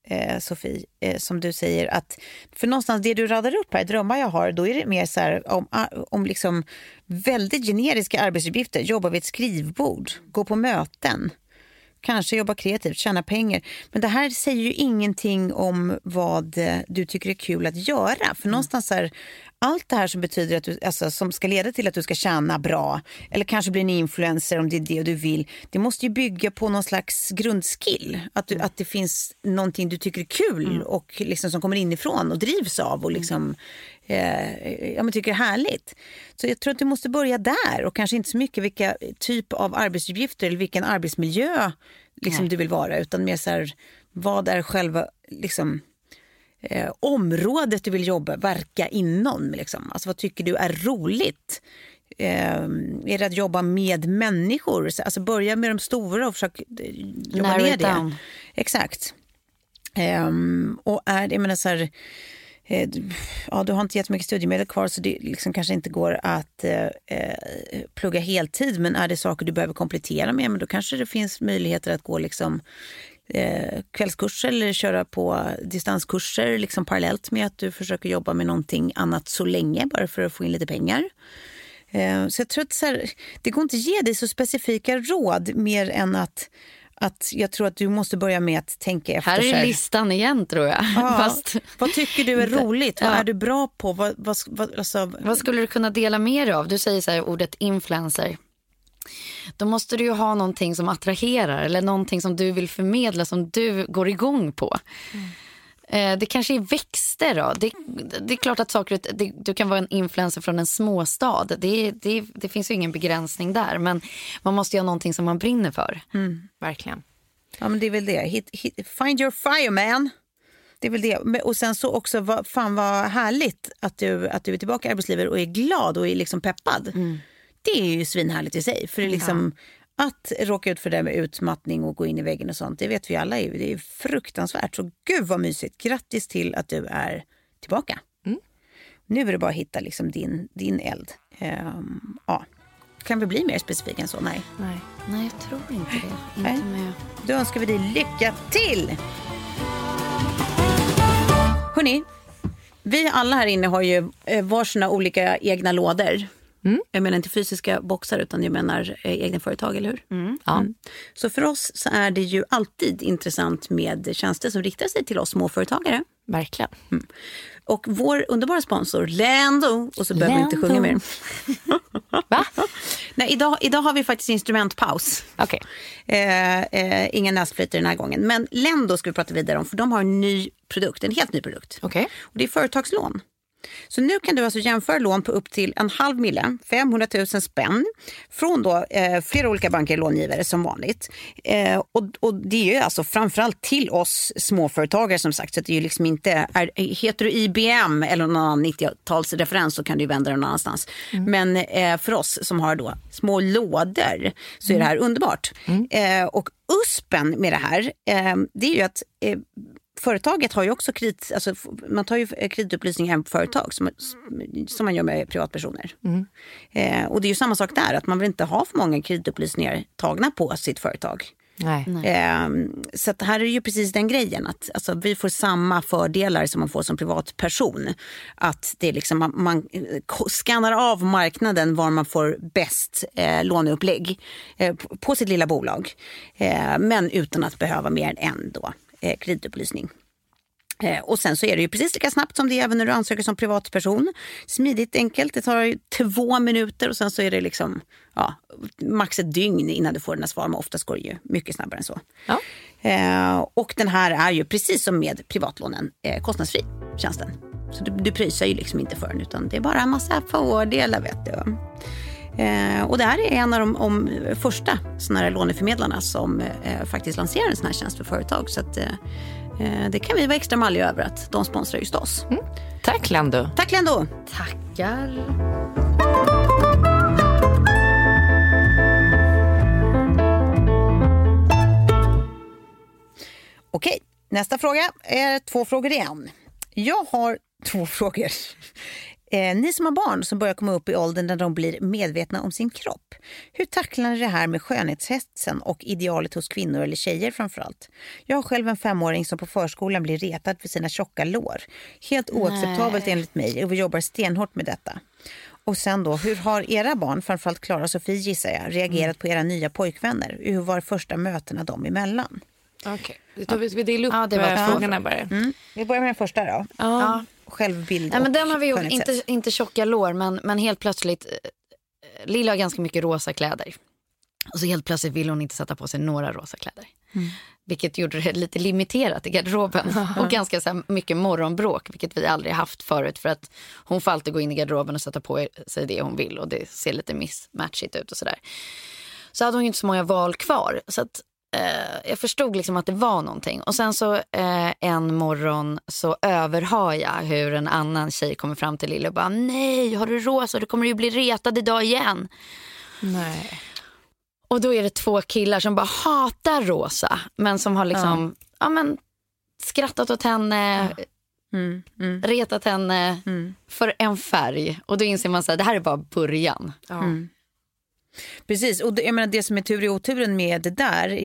eh, Sofie, eh, som du säger att för någonstans det du radar upp här, drömmar jag har, då är det mer så här om, ah, om liksom väldigt generiska arbetsuppgifter, jobba vid ett skrivbord, gå på möten, kanske jobba kreativt, tjäna pengar. Men det här säger ju ingenting om vad eh, du tycker är kul att göra. För någonstans här, allt det här som betyder att du, alltså, som ska leda till att du ska tjäna bra eller kanske bli en influencer om det är det du vill. Det måste ju bygga på någon slags grundskill. Att, du, att det finns någonting du tycker är kul och liksom som kommer inifrån och drivs av och liksom eh, ja, men tycker är härligt. Så jag tror att du måste börja där och kanske inte så mycket vilka typ av arbetsuppgifter eller vilken arbetsmiljö liksom, du vill vara utan mer så här, vad är själva liksom, eh, området du vill jobba, verka inom. Liksom. Alltså, vad tycker du är roligt? Eh, är det att jobba med människor? Så, Alltså börja med de stora och försök eh, jobba Narrow ner it det. down. Exakt. Ehm, och är, jag menar så här, eh, ja, du har inte jättemycket studiemedel kvar så det liksom kanske inte går att eh, eh, plugga heltid. Men är det saker du behöver komplettera med, men då kanske det finns möjligheter att gå liksom eh, kvällskurser eller köra på distanskurser liksom parallellt med att du försöker jobba med någonting annat så länge bara för att få in lite pengar. Eh, Så jag tror att så här, det går inte att ge dig så specifika råd mer än att, att jag tror att du måste börja med att tänka efter. Här är listan igen tror jag. Ja, Fast, Vad tycker du är roligt? Vad Ja. är du bra på? Vad, vad, vad, alltså, vad skulle du kunna dela dig av? Du säger så här, ordet influencer. Då måste du ju ha någonting som attraherar eller någonting som du vill förmedla som du går igång på. Eh, Det kanske är växter. Då. Det, det är klart att saker, det, du kan vara en influencer från en småstad. Det, det, det finns ju ingen begränsning där. Men man måste ju ha någonting som man brinner för. Verkligen. ja, men det är väl det. Hit, hit, find your fire man. Det är väl det. Och sen så också, vad, fan vad härligt att du, att du är tillbaka i arbetslivet och är glad och är liksom peppad. Det är ju svinhärligt i sig. För det är liksom, Att råka ut för det med utmattning och gå in i väggen och sånt, det vet vi alla. Är, det är fruktansvärt. Så gud vad mysigt. Grattis till att du är tillbaka. Nu är det bara att hitta liksom din, din eld. Ehm, ja. Kan vi bli mer specifika än så? Nej. Nej. Nej, jag tror inte det. Nej. Inte med. Då önskar vi dig lycka till! Hörni, vi alla här inne har ju eh, varsina olika egna lådor. Jag menar inte fysiska boxar utan jag menar eh, egna företag, eller hur? Ja. Mm. Så för oss så är det ju alltid intressant med tjänster som riktar sig till oss småföretagare. Verkligen. Och vår underbara sponsor Lendo, och så behöver vi inte sjunga mer. Va? Nej, idag, idag har vi faktiskt instrumentpaus. Okej. Eh, eh, inga näsflöjter den här gången. Men Lendo ska vi prata vidare om för de har en ny produkt, en helt ny produkt. Okej. Och det är företagslån. Så nu kan du alltså jämföra lån på upp till en halv mille, 500 000 spänn, från då, eh, flera olika banker och långivare som vanligt. Eh, och, och det är ju alltså framförallt till oss småföretagare som sagt. Så det är ju liksom inte, är, heter du IBM eller någon annan 90-talsreferens så kan du vända dig någon annanstans. Men eh, för oss som har då små lådor så är det här underbart. Eh, och USPen med det här, eh, det är ju att eh, företaget har ju också kredit, alltså, man tar ju kreditupplysningar hem på företag som, som man gör med privatpersoner. Eh, och det är ju samma sak där, att man vill inte ha för många kreditupplysningar tagna på sitt företag. Nej. Eh, så att här är ju precis den grejen att alltså, vi får samma fördelar som man får som privatperson. Att det är liksom, man, man eh, skannar av marknaden var man får bäst eh, låneupplägg eh, på, på sitt lilla bolag. Eh, men utan att behöva mer än en då, eh, kreditupplysning. Eh, Och sen så är det ju precis lika snabbt som det är även när du ansöker som privatperson. Smidigt, enkelt. Det tar ju två minuter och sen så är det liksom ja, max ett dygn innan du får dina svar. Men oftast går det ju mycket snabbare än så. Ja. Eh, och den här är ju precis som med privatlånen eh, kostnadsfri, tjänsten. Så du, du pröjsar ju liksom inte för den utan det är bara en massa fördelar vet du. Eh, och det här är en av de om, första såna här låneförmedlarna som eh, faktiskt lanserar en sån här tjänst för företag. Så att, eh, eh, det kan vi vara extra malliga över att de sponsrar just oss. Tack Lando. Tack Lendo! Tackar. Okej, nästa fråga är två frågor igen. Jag har två frågor. Eh, ni som har barn som börjar komma upp i åldern när de blir medvetna om sin kropp. Hur tacklar ni det här med skönhetshetsen och idealet hos kvinnor eller tjejer framförallt? Jag har själv en femåring som på förskolan blir retad för sina tjocka lår. Helt oacceptabelt enligt mig och vi jobbar stenhårt med detta. Och sen då, hur har era barn, framförallt Klara och Sofie gissar jag, reagerat på era nya pojkvänner? Hur var första mötena dem emellan? Okej. Tar vi, vi delar upp Ja, det var eh, frågorna bara. Mm. Vi börjar med den första då. Ja. Självbild Nej, men den har vi gjort, inte, inte tjocka lår, men, men helt plötsligt, eh, Lilla har ganska mycket rosa kläder. Och så helt plötsligt vill hon inte sätta på sig några rosa kläder. Vilket gjorde det lite limiterat i garderoben. Och ganska så mycket morgonbråk, vilket vi aldrig haft förut. För att hon får alltid gå in i garderoben och sätta på sig det hon vill. Och det ser lite mismatchigt ut och sådär. Så hade hon ju inte så många val kvar. Så att, eh, jag förstod liksom att det var någonting. Och sen så eh, en morgon så överhör jag hur en annan tjej kommer fram till Lille och bara nej, har du rosa? Du kommer ju bli retad idag igen. Nej. Och då är det två killar som bara hatar rosa. Men som har liksom, ja men skrattat åt henne, Mm, mm, retat henne mm. för en färg. Och då inser man att det här är bara början. Ja. Precis, och det, jag menar, det som är tur i oturen med det där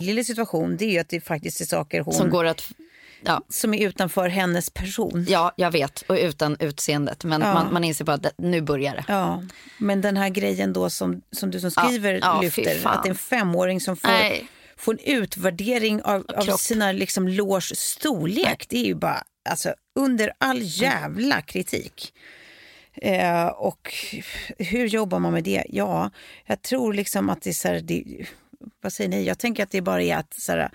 Lilla situation det är att det faktiskt är saker hon Som går att... Ja, som är utanför hennes person. ja, jag vet. Och utan utseendet. Men Ja. man, man inser bara att nu börjar det. Ja, men den här grejen då som, som du som skriver ja, lyfter, att det är en femåring som får, Nej. får en utvärdering av, av sina liksom lårs storlek. Det är ju bara alltså, under all Mm. jävla kritik. Eh, och hur jobbar man med det? Ja, jag tror liksom att det är så här, det, vad säger ni? Jag tänker att det bara är att så här,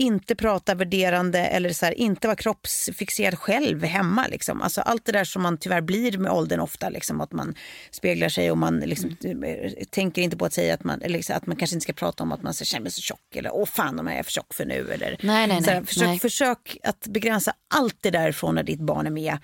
inte prata värderande eller så här, inte vara kroppsfixerad själv hemma. Liksom. Alltså, allt det där som man tyvärr blir med åldern ofta, liksom, att man speglar sig och man liksom, eh, tänker inte på att säga att man, liksom, att man kanske inte ska prata om att man så känner sig tjock eller åh fan om jag är för tjock för nu. Eller, Nej, nej, så här, nej, försök, nej. försök att begränsa allt det där från när ditt barn är med.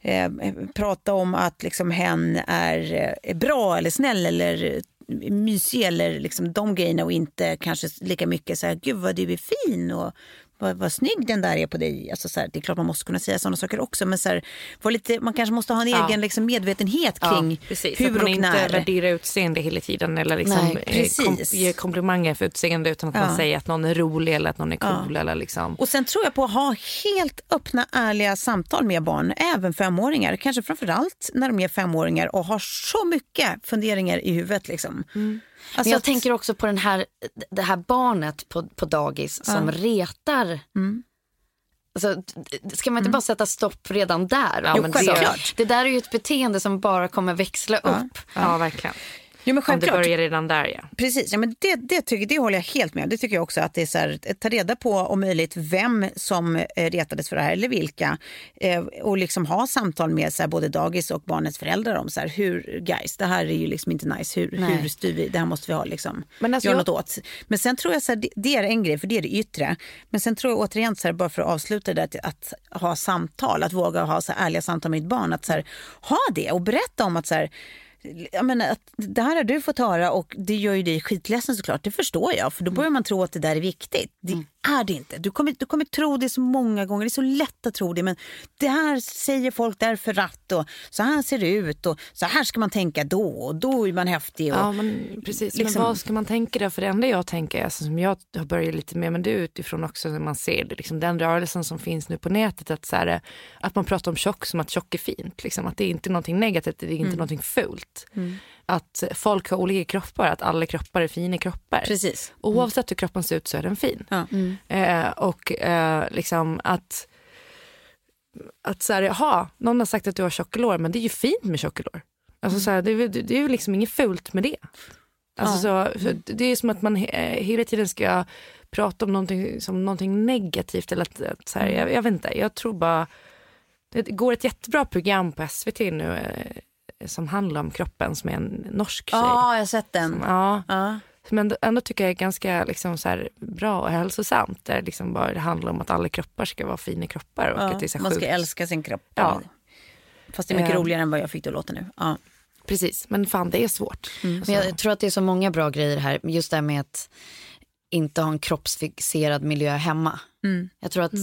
Eh, eh, prata om att liksom, hen är eh, bra eller snäll eller mysig eller liksom de grejerna och inte kanske lika mycket så här, gud vad du är fin och vad, vad snygg den där är på dig. Alltså, så här, det är klart man måste kunna säga sådana saker också men så här, var lite, man kanske måste ha en Ja. egen liksom, medvetenhet kring precis, hur att man och inte när. värderar utseende hela tiden eller liksom Nej, eh, kom, ger komplimanger för utseende utan att Ja. man säger att någon är rolig eller att någon är cool. Eller liksom. Och sen tror jag på att ha helt öppna, ärliga samtal med barn, även femåringar. Kanske framförallt när de är femåringar och har så mycket funderingar i huvudet. Liksom. Men Alltså jag att- tänker också på den här, det här barnet på, på dagis som retar. Mm. Alltså, ska man inte bara sätta stopp redan där? Ja, men det- det där är ju ett beteende som bara kommer växla upp. Ja, verkligen. Jo, men Om det självklart. börjar redan där ja. Precis, ja, men det, det, tycker, det håller jag helt med om. Det tycker jag också att det är så här, ta reda på om möjligt vem som eh, retades för det här eller vilka. Eh, och liksom ha samtal med så här, både dagis och barnets föräldrar om så här, hur, guys, det här är ju liksom inte nice. Hur, Nej. hur styr vi? Det här måste vi ha liksom. Men alltså Gör jag- något åt. Men sen tror jag så här, det, det är en grej, för det är det yttre. Men sen tror jag återigen, så här, bara för att avsluta det, att, att ha samtal, att våga ha så här, ärliga samtal med ditt barn. Att så här, ha det och berätta om att så här, jag menar, att det här har du fått höra och det gör ju dig skitledsen såklart. Det förstår jag, för då börjar man tro att det där är viktigt. Det är det inte. Du kommer, du kommer tro det så många gånger. Det är så lätt att tro det. Men det här säger folk därför att och så här ser det ut och så här ska man tänka då och då är man häftig. Och, Ja, men precis. liksom- Men vad ska man tänka då? För det enda jag tänker, alltså, som jag har börjat lite med, men det är utifrån också när man ser det, liksom, den rörelsen som finns nu på nätet, att, så här, att man pratar om tjock som att tjock är fint. Liksom, att det är inte någonting negativt, det är inte någonting fult. Att folk har olika kroppar, att alla kroppar är fina kroppar. Precis. Oavsett hur kroppen ser ut så är den fin. Ja. Eh, och eh, liksom att, att så här, jaha, någon har sagt att du har tjockelår, men det är ju fint med tjockelår. Alltså, så här, det, det är ju liksom inget fult med det. Alltså, så, så det är som att man eh, hela tiden ska prata om någonting som någonting negativt. Eller att, att, så här, jag, jag vet inte, jag tror bara... Det går ett jättebra program på SVT nu, eh, som handlar om kroppen som är en norsk tjej. Ja, jag har sett den. Som, ja, Ja. som ändå, ändå tycker jag är ganska liksom, så här, bra och hälsosamt. Där liksom bara det handlar om att alla kroppar ska vara fina kroppar. Och Ja, att det är så här man ska sjukt. älska sin kropp. Ja. Fast det är mycket Eh. roligare än vad jag fick det att låta nu. Ja. Precis, men fan det är svårt. Mm. Men jag tror att det är så många bra grejer här. Just det här med att inte ha en kroppsfixerad miljö hemma. Jag tror att eh,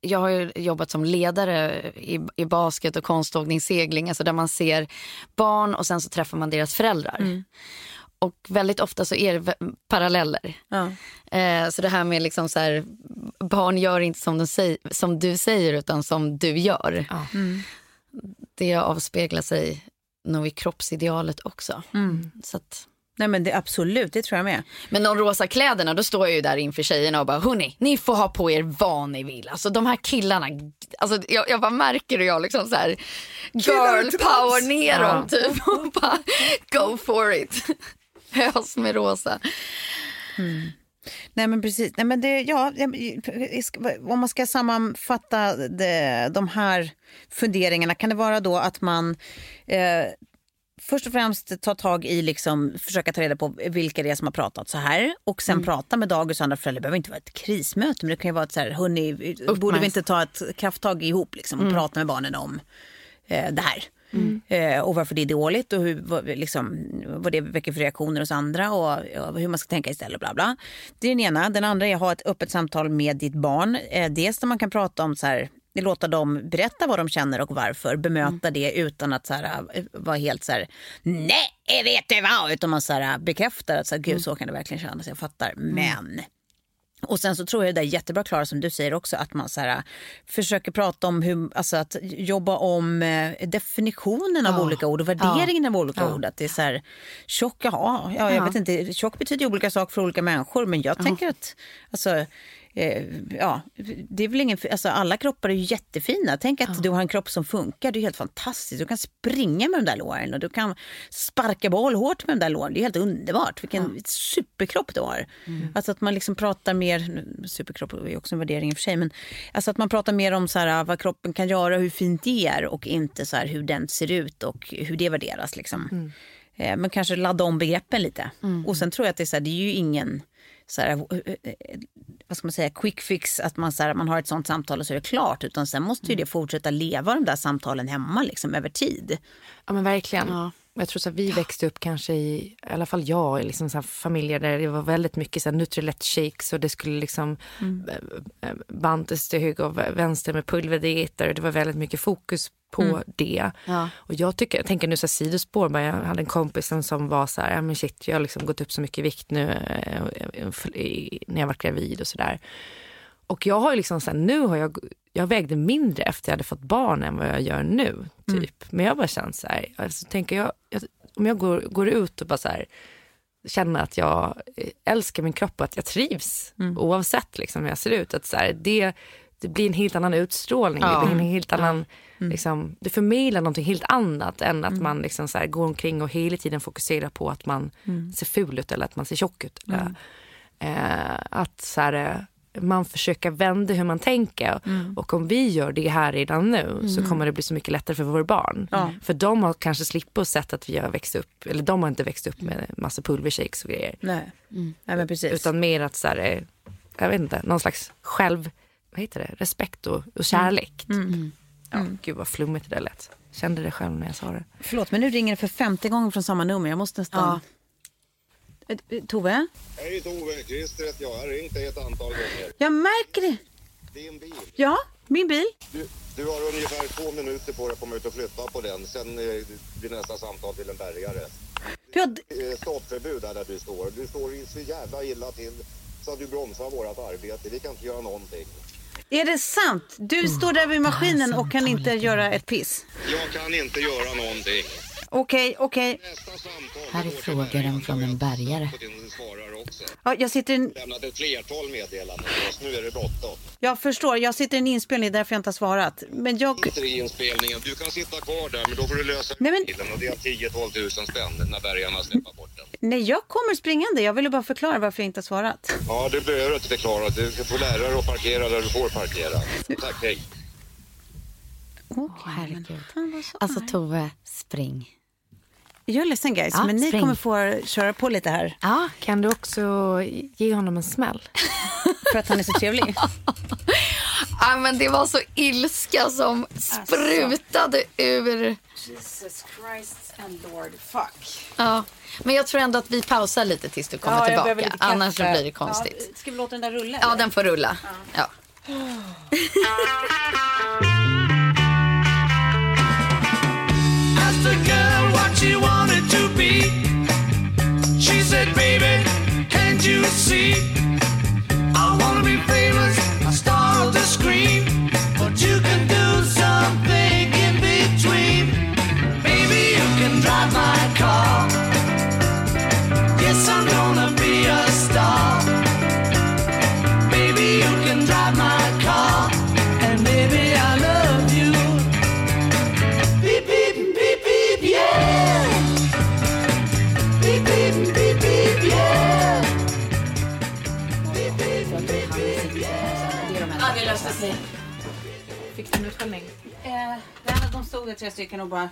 jag har ju jobbat som ledare i, i basket och konståkning, segling, alltså där man ser barn och sen så träffar man deras föräldrar. Och väldigt ofta så är det paralleller. Ja. Eh, så det här med liksom så här, barn gör inte som, de säger, som du säger utan som du gör. Ja. Det avspeglar sig nog i kroppsidealet också. Så att, Nej men det, absolut, det tror jag med. men de rosa kläderna, då står jag ju där inför tjejerna och bara, hörni, ni får ha på er vad ni vill. Alltså de här killarna, alltså, jag, jag bara märker hur jag liksom så här, girl power ner dem typ och bara, go for it. Ös med rosa. Nej men precis. Nej, men det, ja, om man ska sammanfatta det, de här funderingarna kan det vara då att man eh, först och främst tar tag i, liksom, försöka ta reda på vilka det är som har pratat så här och sen prata med dagis och andra föräldrar. Det behöver inte vara ett krismöte men det kan ju vara ett så här, hörni, borde vi inte ta ett krafttag ihop liksom, och prata med barnen om eh, det här. Eh, och varför det är dåligt och hur, vad, liksom, vad det väcker för reaktioner hos andra och, och hur man ska tänka istället. Bla bla. Det är den ena. Den andra är att ha ett öppet samtal med ditt barn. Eh, dels där man kan prata om så här, låta dem berätta vad de känner och varför. Bemöta det utan att så här, eh, vara helt så här, nej vet du vad, utan man så här, bekräftar att så här, gud så kan det verkligen kännas, jag fattar. Men och sen så tror jag det är jättebra Klara som du säger också att man så här, försöker prata om hur, alltså att jobba om eh, definitionen av olika ord och värderingen av olika ord. Att det är så här, tjock, jaha, ja, jag vet inte, tjock betyder olika saker för olika människor men jag tänker att, alltså, eh, ja, det är väl ingen, alltså alla kroppar är ju jättefina. Tänk att du har en kropp som funkar, det är helt fantastiskt. Du kan springa med de där låren och du kan sparka boll hårt med de där låren. Det är helt underbart. Vilken superkropp du har. Alltså att man liksom pratar mer, superkropp är också en värdering i och för sig, men alltså att man pratar mer om så här, vad kroppen kan göra, hur fint det är och inte så här, hur den ser ut och hur det värderas. Liksom. Eh, Men kanske ladda om begreppen lite. Och sen tror jag att det är, så här, det är ju ingen så här, eh, eh, vad ska man säga, quick fix att man, så här, man har ett sånt samtal och så är det klart. Utan sen måste ju det fortsätta leva de där samtalen hemma liksom, över tid. Ja men verkligen. Jag tror så att vi växte upp kanske i, i alla fall jag, i liksom så här familjer där det var väldigt mycket så här Nutrilett shakes och det skulle liksom eh, eh, bantas till höger och vänster med pulverdieter och det var väldigt mycket fokus på det. Och jag tycker, jag tänker nu så här sidospår, bara jag hade en kompis som- var så här, ja men shit jag har liksom gått upp så mycket i vikt nu eh, när jag var gravid och sådär. Och jag har ju liksom här, nu har jag, jag vägde mindre efter jag hade fått barn än vad jag gör nu. Typ. Men jag bara känt så här, alltså, tänker jag, jag, om jag går, går ut och bara så här, känner att jag eh, älskar min kropp och att jag trivs oavsett liksom hur jag ser ut. Att så här, det, det blir en helt annan utstrålning. Det blir en helt annan, liksom, det förmedlar någonting helt annat än att man liksom så här, går omkring och hela tiden fokuserar på att man ser ful ut eller att man ser tjock ut. Eller, eh, att så här, eh, man försöker vända hur man tänker. Och om vi gör det här redan nu så kommer det bli så mycket lättare för våra barn. För de har kanske slippt och sett att vi har växt upp, eller de har inte växt upp med massa pulvershakes och grejer. Nej, Nej men precis. Utan mer att så här, jag vet inte, någon slags själv, vad heter det, respekt och, och kärlek. Ja, Gud vad flummigt det där lät. Kände det själv när jag sa det. Förlåt, men nu ringer det för femte gången från samma nummer. Jag måste nästan... Eh, Tove? Hej Tove, Christer heter jag. Jag har ringt dig ett antal gånger. Jag märker det. Din bil. Ja, min bil. Du, du har ungefär två minuter på dig att komma ut och flytta på den. Sen eh, blir nästa samtal till en bärgare. Ja, Eh, stoppförbud där, där du står. Du står i så jävla illa till så att du bromsar vårt arbete. Vi kan inte göra någonting. är det sant? Du står där vid maskinen och kan inte göra ett piss. Jag kan inte göra någonting. Okej, okej. Här är bärgaren från en jag bärgare. in. Ja, jag sitter i en... Lämnat ett flertal meddelanden. Just nu är det bråttom. Jag förstår, jag sitter i en inspelning därför jag inte har svarat. Men jag... Sitter i inspelningen. Du kan sitta kvar där men då får du lösa Nej, men- bilen och det är 10-12 tusen spänn när bärgarna släpper bort den. Nej, jag kommer springande. Jag ville bara förklara varför jag inte har svarat. Ja, det behöver du inte förklara. Du får lära dig att parkera där du får parkera. Tack, hej. Åh, herregud. Han var så Alltså. Tove, spring. Jag är ledsen guys, Ja, men ni spring. kommer få köra på lite här. Ja, Kan du också ge honom en smäll? För att han är så trevlig. Ja, men det var så ilska som sprutade ur. Jesus Christ and Lord, fuck. Ja. Men jag tror ändå att vi pausar lite tills du kommer tillbaka. Annars så blir det konstigt. Ja, ska vi låta den där rulla? Ja, eller? den får rulla. Ja. Asked what she wanted to be. She said, baby, can't you see? I wanna be famous, a star of the screen. Utskällning? Eh, nej, men de stod där tre stycken och bara...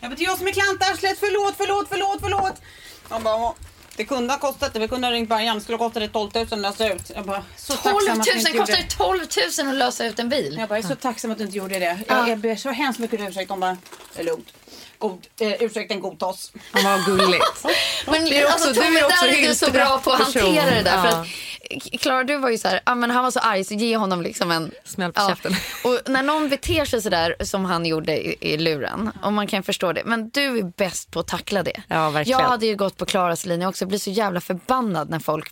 Ja, men det är jag som är klantarslet, förlåt, förlåt, förlåt, förlåt. De bara, "Åh, det kunde ha kostat det, vi kunde ha ringt bärgaren, det skulle ha kostat det 12 000 att lösa ut. Jag bara, så 12 tacksam 000 att du inte kostar det 12 000 att lösa ut en bil. Jag bara, jag är så tacksam att du inte gjorde det. Ja. Jag, jag ber så hemskt mycket om ursäkt. De bara, det är lugnt. God, eh, ursäkten godtas. Var gulligt. Men Det är också- alltså, du är också där är så bra på att hantera det där. För Ja. att, Klara, du var ju så här, ah, men han var så arg så ge honom liksom en Smäll på käften. Och när någon beter sig så där som han gjorde i, i luren, och man kan förstå det, men du är bäst på att tackla det. Ja, verkligen. Jag hade ju gått på Klaras linje också, blir så jävla förbannad när folk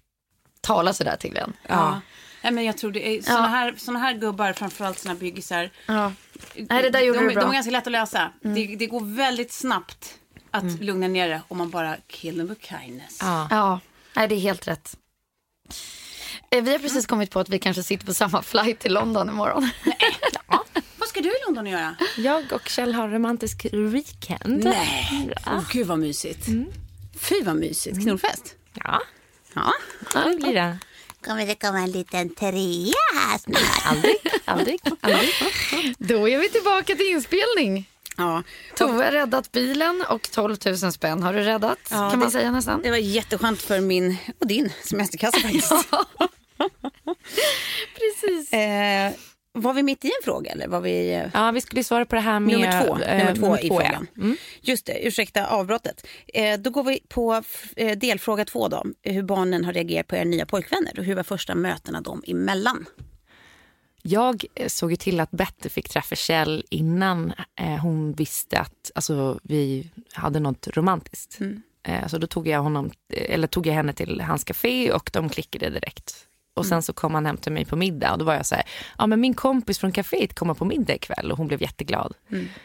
talar så där till en. Ja. Nej, men jag tror det är såna, Ja. här, såna här gubbar, framförallt såna byggisar. Ja. Nej, det där gjorde de, du de bra. Mm. är ganska lätt att lösa. Det, det går väldigt snabbt att lugna ner det om man bara kill them with kindness. Ja. Ja, nej, det är helt rätt. Eh, Vi har precis kommit på att vi kanske sitter på samma flight till London imorgon. Vad ska du i London göra? Jag och Kjell har romantisk weekend. Nej. Åh, gud vad mysigt. Fy vad mysigt. Knullfest. Ja, Ja. det blir det. Kommer det komma en liten trea här snart? Aldrig, aldrig, aldrig. Då är vi tillbaka till inspelning. ja. Tove har räddat bilen och 12 000 spänn har du räddat, Ja, kan man det- säga nästan. Det var jätteskönt för min och din semesterkassa faktiskt. Precis. Eh, var vi mitt i en fråga eller var vi... eh, Ja, vi skulle svara på det här med... Nummer två, eh, nummer två i ja. frågan. Mm. Just det, ursäkta avbrottet. Eh, då går vi på eh, delfråga två då. Hur barnen har reagerat på era nya pojkvänner och hur var första mötena dem emellan? Jag eh, såg ju till att Betty fick träffa Kjell innan eh, hon visste att alltså, vi hade något romantiskt. Eh, så då tog jag, honom, eller tog jag henne till hans café och de klickade direkt. Och sen så kom han hem till mig på middag och då var jag så här, ja men min kompis från kaféet kommer på middag ikväll och hon blev jätteglad.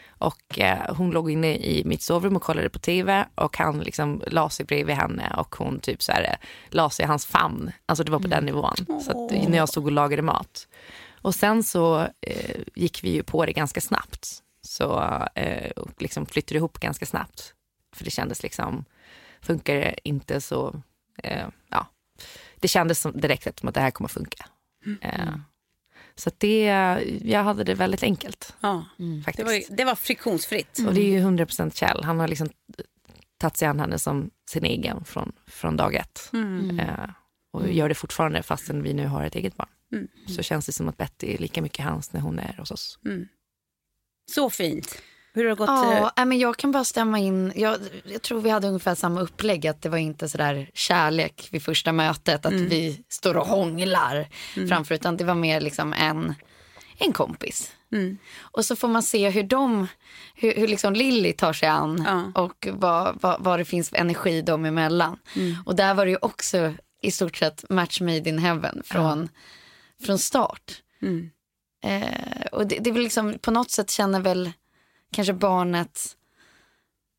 Och eh, hon låg inne i mitt sovrum och kollade på tv och han liksom la sig bredvid henne och hon typ så här, eh, la sig i hans famn. Alltså det var på den nivån. Så att, när jag stod och lagade mat. Och sen så eh, gick vi ju på det ganska snabbt. Så eh, och liksom flyttade ihop ganska snabbt. För det kändes liksom, funkar det inte så, eh, ja. Det kändes som direkt som att det här kommer funka. Eh, så att det, jag hade det väldigt enkelt Ja, faktiskt. det, var, det var friktionsfritt. Och det är ju 100% Kjell. Han har liksom tagit sig an henne som sin egen från, från dag ett. Eh, och gör det fortfarande fastän vi nu har ett eget barn. Så känns det som att Betty är lika mycket hans när hon är hos oss. Så fint. Hur har det gått? Ja, men jag kan bara stämma in. Jag, jag tror vi hade ungefär samma upplägg. Att det var inte sådär kärlek vid första mötet. Att vi står och hånglar framför. Utan det var mer liksom en, en kompis. Och så får man se hur de, hur, hur liksom Lilly tar sig an. Ja. Och vad, vad, vad det finns för energi dem emellan. Och där var det ju också i stort sett match made in heaven från, från start. Eh, och det, det är väl liksom, på något sätt känner väl kanske barnet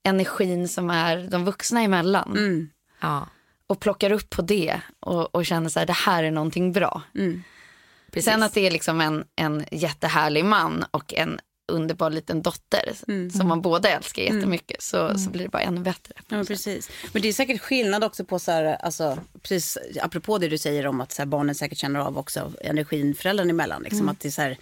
energin som är de vuxna emellan. Mm. Ja, Och plockar upp på det och, och känner så här, det här är någonting bra. precis. Sen att det är liksom en, en jättehärlig man och en underbar liten dotter som man båda älskar jättemycket så, så blir det bara ännu bättre. Ja, men precis. Men det är säkert skillnad också på så här, alltså, precis apropå det du säger om att så här, barnen säkert känner av också energin föräldrarna emellan. Liksom, att det är så här,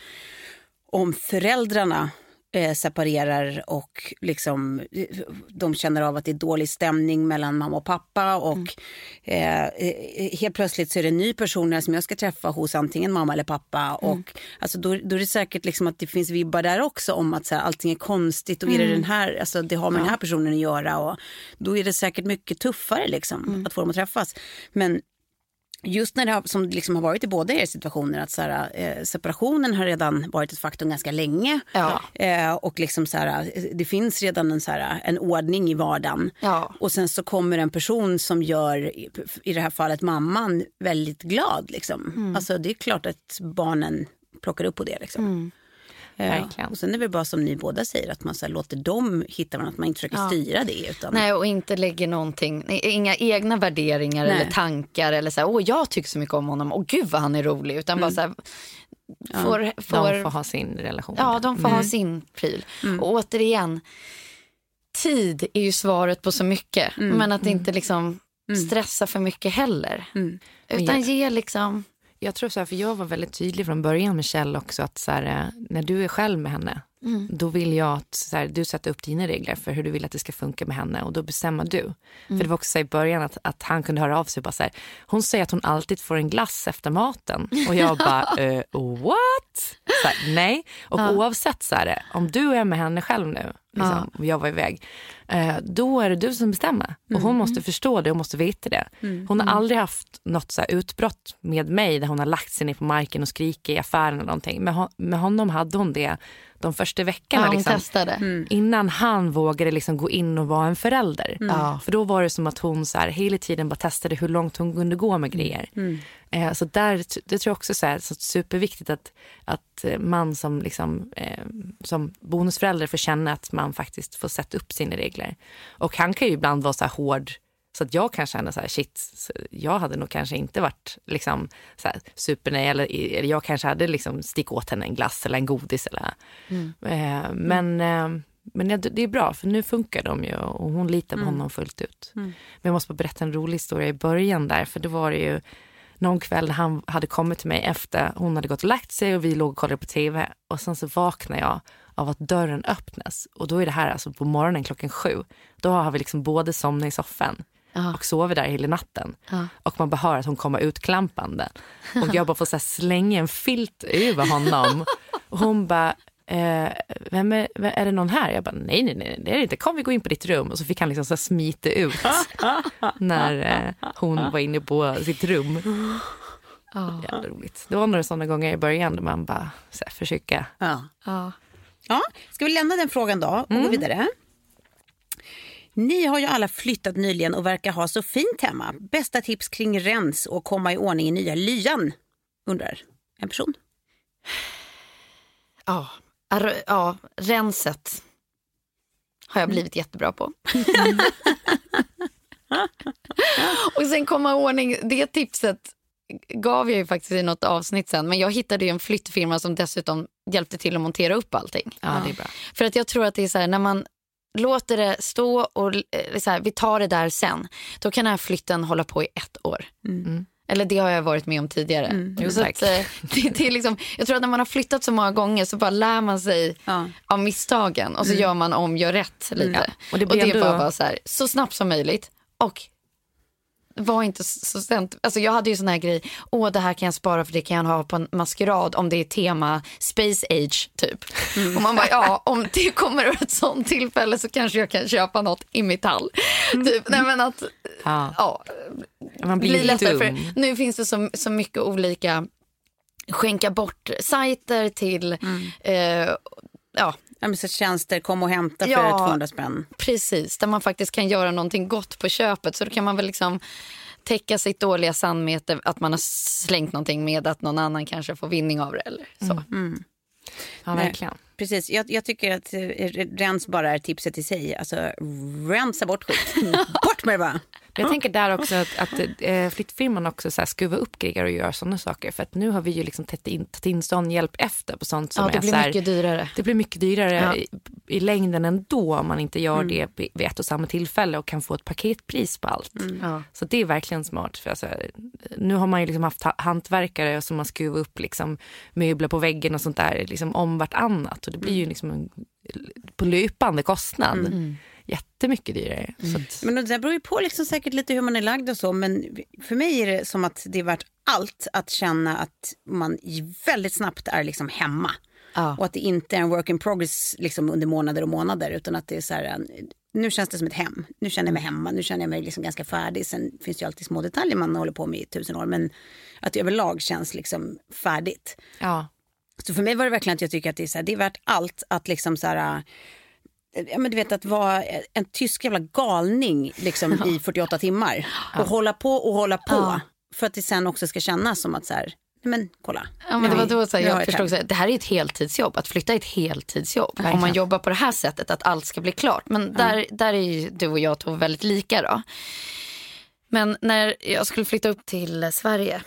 om föräldrarna eh, separerar och liksom, eh, de känner av att det är dålig stämning mellan mamma och pappa och eh, eh, helt plötsligt så är det en ny person som jag ska träffa hos antingen mamma eller pappa och alltså då, då är det säkert liksom att det finns vibbar där också om att så här, allting är konstigt och är det den här, alltså det har med den här personen att göra och då är det säkert mycket tuffare liksom att få dem att träffas. Men just när det har, som liksom har varit i båda er situationer att så här, eh, separationen har redan varit ett faktum ganska länge. Ja. Eh, och liksom så här, eh, det finns redan en, så här, en ordning i vardagen. Ja. Och sen så kommer en person som gör, i- i det här fallet mamman, väldigt glad. Liksom. Mm. Alltså, det är klart att barnen plockar upp på det. Liksom. Mm. Verkligen. och sen är det bara som ni båda säger, att man så här, låter dem hitta varandra, att man inte försöker Ja. styra det. Utan, Nej, och inte lägger någonting, inga egna värderingar Nej. eller tankar eller så här, åh jag tycker så mycket om honom, åh gud vad han är rolig, utan bara så här, får, De får, får ha sin relation. ja de får Mm. ha sin pryl. Och återigen, tid är ju svaret på så mycket, men att inte liksom stressa för mycket heller. Utan ge liksom, jag tror så här, för jag var väldigt tydlig från början med Kjell också att så här, eh, när du är själv med henne, Mm. då vill jag att här, du sätter upp dina regler för hur du vill att det ska funka med henne och då bestämmer du. Mm. För det var också så i början att, att han kunde höra av sig och bara så här, hon säger att hon alltid får en glass efter maten och jag bara, eh, what? Så här, nej, och oavsett så här, om du är med henne själv nu, liksom, och jag var iväg, eh, då är det du som bestämmer. Och hon måste förstå det och måste veta det. Hon har aldrig haft något så utbrott med mig där hon har lagt sig ner på marken och skrikit i affären eller någonting. Med, hon, med honom hade hon det de första veckorna. ja, hon liksom, testade. Innan han vågade liksom gå in och vara en förälder. Ja. För då var det som att hon så här, hela tiden bara testade hur långt hon kunde gå med grejer. Eh, så där, det tror jag också så här, så superviktigt att, att eh, man som, liksom, eh, som bonusförälder får känna att man faktiskt får sätta upp sina regler. Och han kan ju ibland vara så här hård så att jag kan känna så här, shit, jag hade nog kanske inte varit liksom, så här, supernej eller, eller jag kanske hade liksom stick åt henne en glass eller en godis. Eller, eh, men eh, men det, det är bra, för nu funkar de ju och hon litar på honom fullt ut. Men jag måste bara berätta en rolig historia i början där, för då var det ju någon kväll han hade kommit till mig efter hon hade gått och lagt sig och vi låg och kollade på tv och sen så vaknar jag av att dörren öppnas och då är det här alltså på morgonen klockan sju. Då har vi liksom både somnat i soffan och sover där hela natten. Och man bara hör att hon kommer utklampande. Och jag bara får så här slänga en filt över honom. Och hon bara, eh, vem är, vem, är det någon här? Jag bara, nej, nej, nej, det är det inte. Kom vi gå in på ditt rum. Och så fick han liksom så här smita ut när eh, hon var inne på sitt rum. Jävla roligt. Det var några sådana gånger i början där man bara så här, försöka. Ja. Ja. Ja, ska vi lämna den frågan då och gå vidare? Ni har ju alla flyttat nyligen och verkar ha så fint hemma. Bästa tips kring rens och komma i ordning i nya lyan? Undrar en person. Ja, ja, renset har jag blivit jättebra på. och sen komma i ordning, det tipset gav jag ju faktiskt i något avsnitt sen. Men jag hittade en flyttfirma som dessutom hjälpte till att montera upp allting. Ja, det är bra. För att jag tror att det är så här, när man låter det stå och eh, så här, vi tar det där sen. Då kan den här flytten hålla på i ett år. Eller det har jag varit med om tidigare. Jo, så att, eh, det, det är liksom, jag tror att när man har flyttat så många gånger så bara lär man sig Ja. av misstagen och så gör man om, gör rätt lite. Ja, och Och det det, blir är ändå- bara vara så här, så snabbt som möjligt. Och var inte så sent. Alltså jag hade ju sån här grej, åh det här kan jag spara för det kan jag ha på en maskerad om det är tema space age typ. Och man bara, ja om det kommer ett sånt tillfälle så kanske jag kan köpa något i metall. Typ. Nej men att, Ja. ja, Man blir blir lättare. För nu finns det så, så mycket olika skänka bort-sajter till, eh, ja Ja, men så tjänster, kom och hämta för Ja. 200 spänn. Precis, där man faktiskt kan göra någonting gott på köpet. Så då kan man väl liksom täcka sitt dåliga samvete att man har slängt någonting med att någon annan kanske får vinning av det. Eller så. Ja, verkligen. Precis, jag, jag tycker att eh, rens bara är tipset i sig. Alltså rensa bort skit. bort med det bara. Jag tänker där också att, att eh, flyttfirman också så här skruvar upp grejer och gör sådana saker. För att nu har vi ju liksom tagit in, tagit in sån hjälp efter på sånt som Ja, det är blir så här, mycket dyrare. Det blir mycket dyrare Ja. i, i längden ändå om man inte gör Mm. det vid ett och samma tillfälle och kan få ett paketpris på allt. Ja. Så det är verkligen smart. För alltså, nu har man ju liksom haft ha- hantverkare som har skruvat upp liksom möbler på väggen och sånt där liksom om vartannat. Och det blir ju liksom en, på löpande kostnad. Mm. Jättemycket dyrare. Så att, Men det beror ju på liksom säkert lite hur man är lagd och så. Men för mig är det som att det är värt allt att känna att man väldigt snabbt är liksom hemma. Ja. Och att det inte är en work in progress liksom under månader och månader. Utan att det är så här, nu känns det som ett hem. Nu känner jag mig hemma. Nu känner jag mig liksom ganska färdig. Sen finns det ju alltid små detaljer man håller på med i tusen år. Men att det överlag känns liksom färdigt. ja. Så för mig var det verkligen att jag tycker att det är, så här, det är värt allt att liksom så här, äh, ja, men du vet att vara en tysk jävla galning liksom i 48 timmar. Och hålla på och hålla på. Ja. För att det sen också ska kännas som att så här, men kolla. Ja, men det var då så här, jag ett förstod här, det här är ett heltidsjobb. Att flytta är ett heltidsjobb. Om man Verkligen. jobbar på det här sättet, att allt ska bli klart. Men där, där är ju du och jag två väldigt lika då. Men när jag skulle flytta upp till Sverige,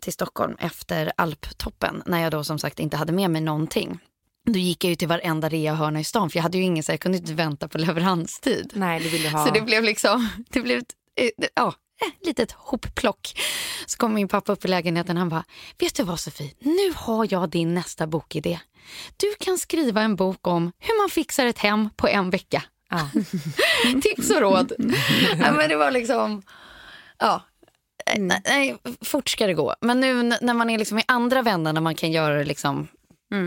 till Stockholm efter alptoppen, när jag då som sagt inte hade med mig någonting. Då gick jag ju till varenda reahörna i stan för jag hade ju ingen så jag kunde inte vänta på leveranstid. Nej, det vill du ha. Så det blev liksom, det blev ett, eh, ja, ett litet hopplock. Så kom min pappa upp i lägenheten han bara, vet du vad Sofie, nu har jag din nästa bokidé. Du kan skriva en bok om hur man fixar ett hem på en vecka. Ja. Tips och råd. ja, men det var liksom, ja. Nej, nej, fort ska det gå. Men nu när man är liksom i andra vändar när man kan göra det liksom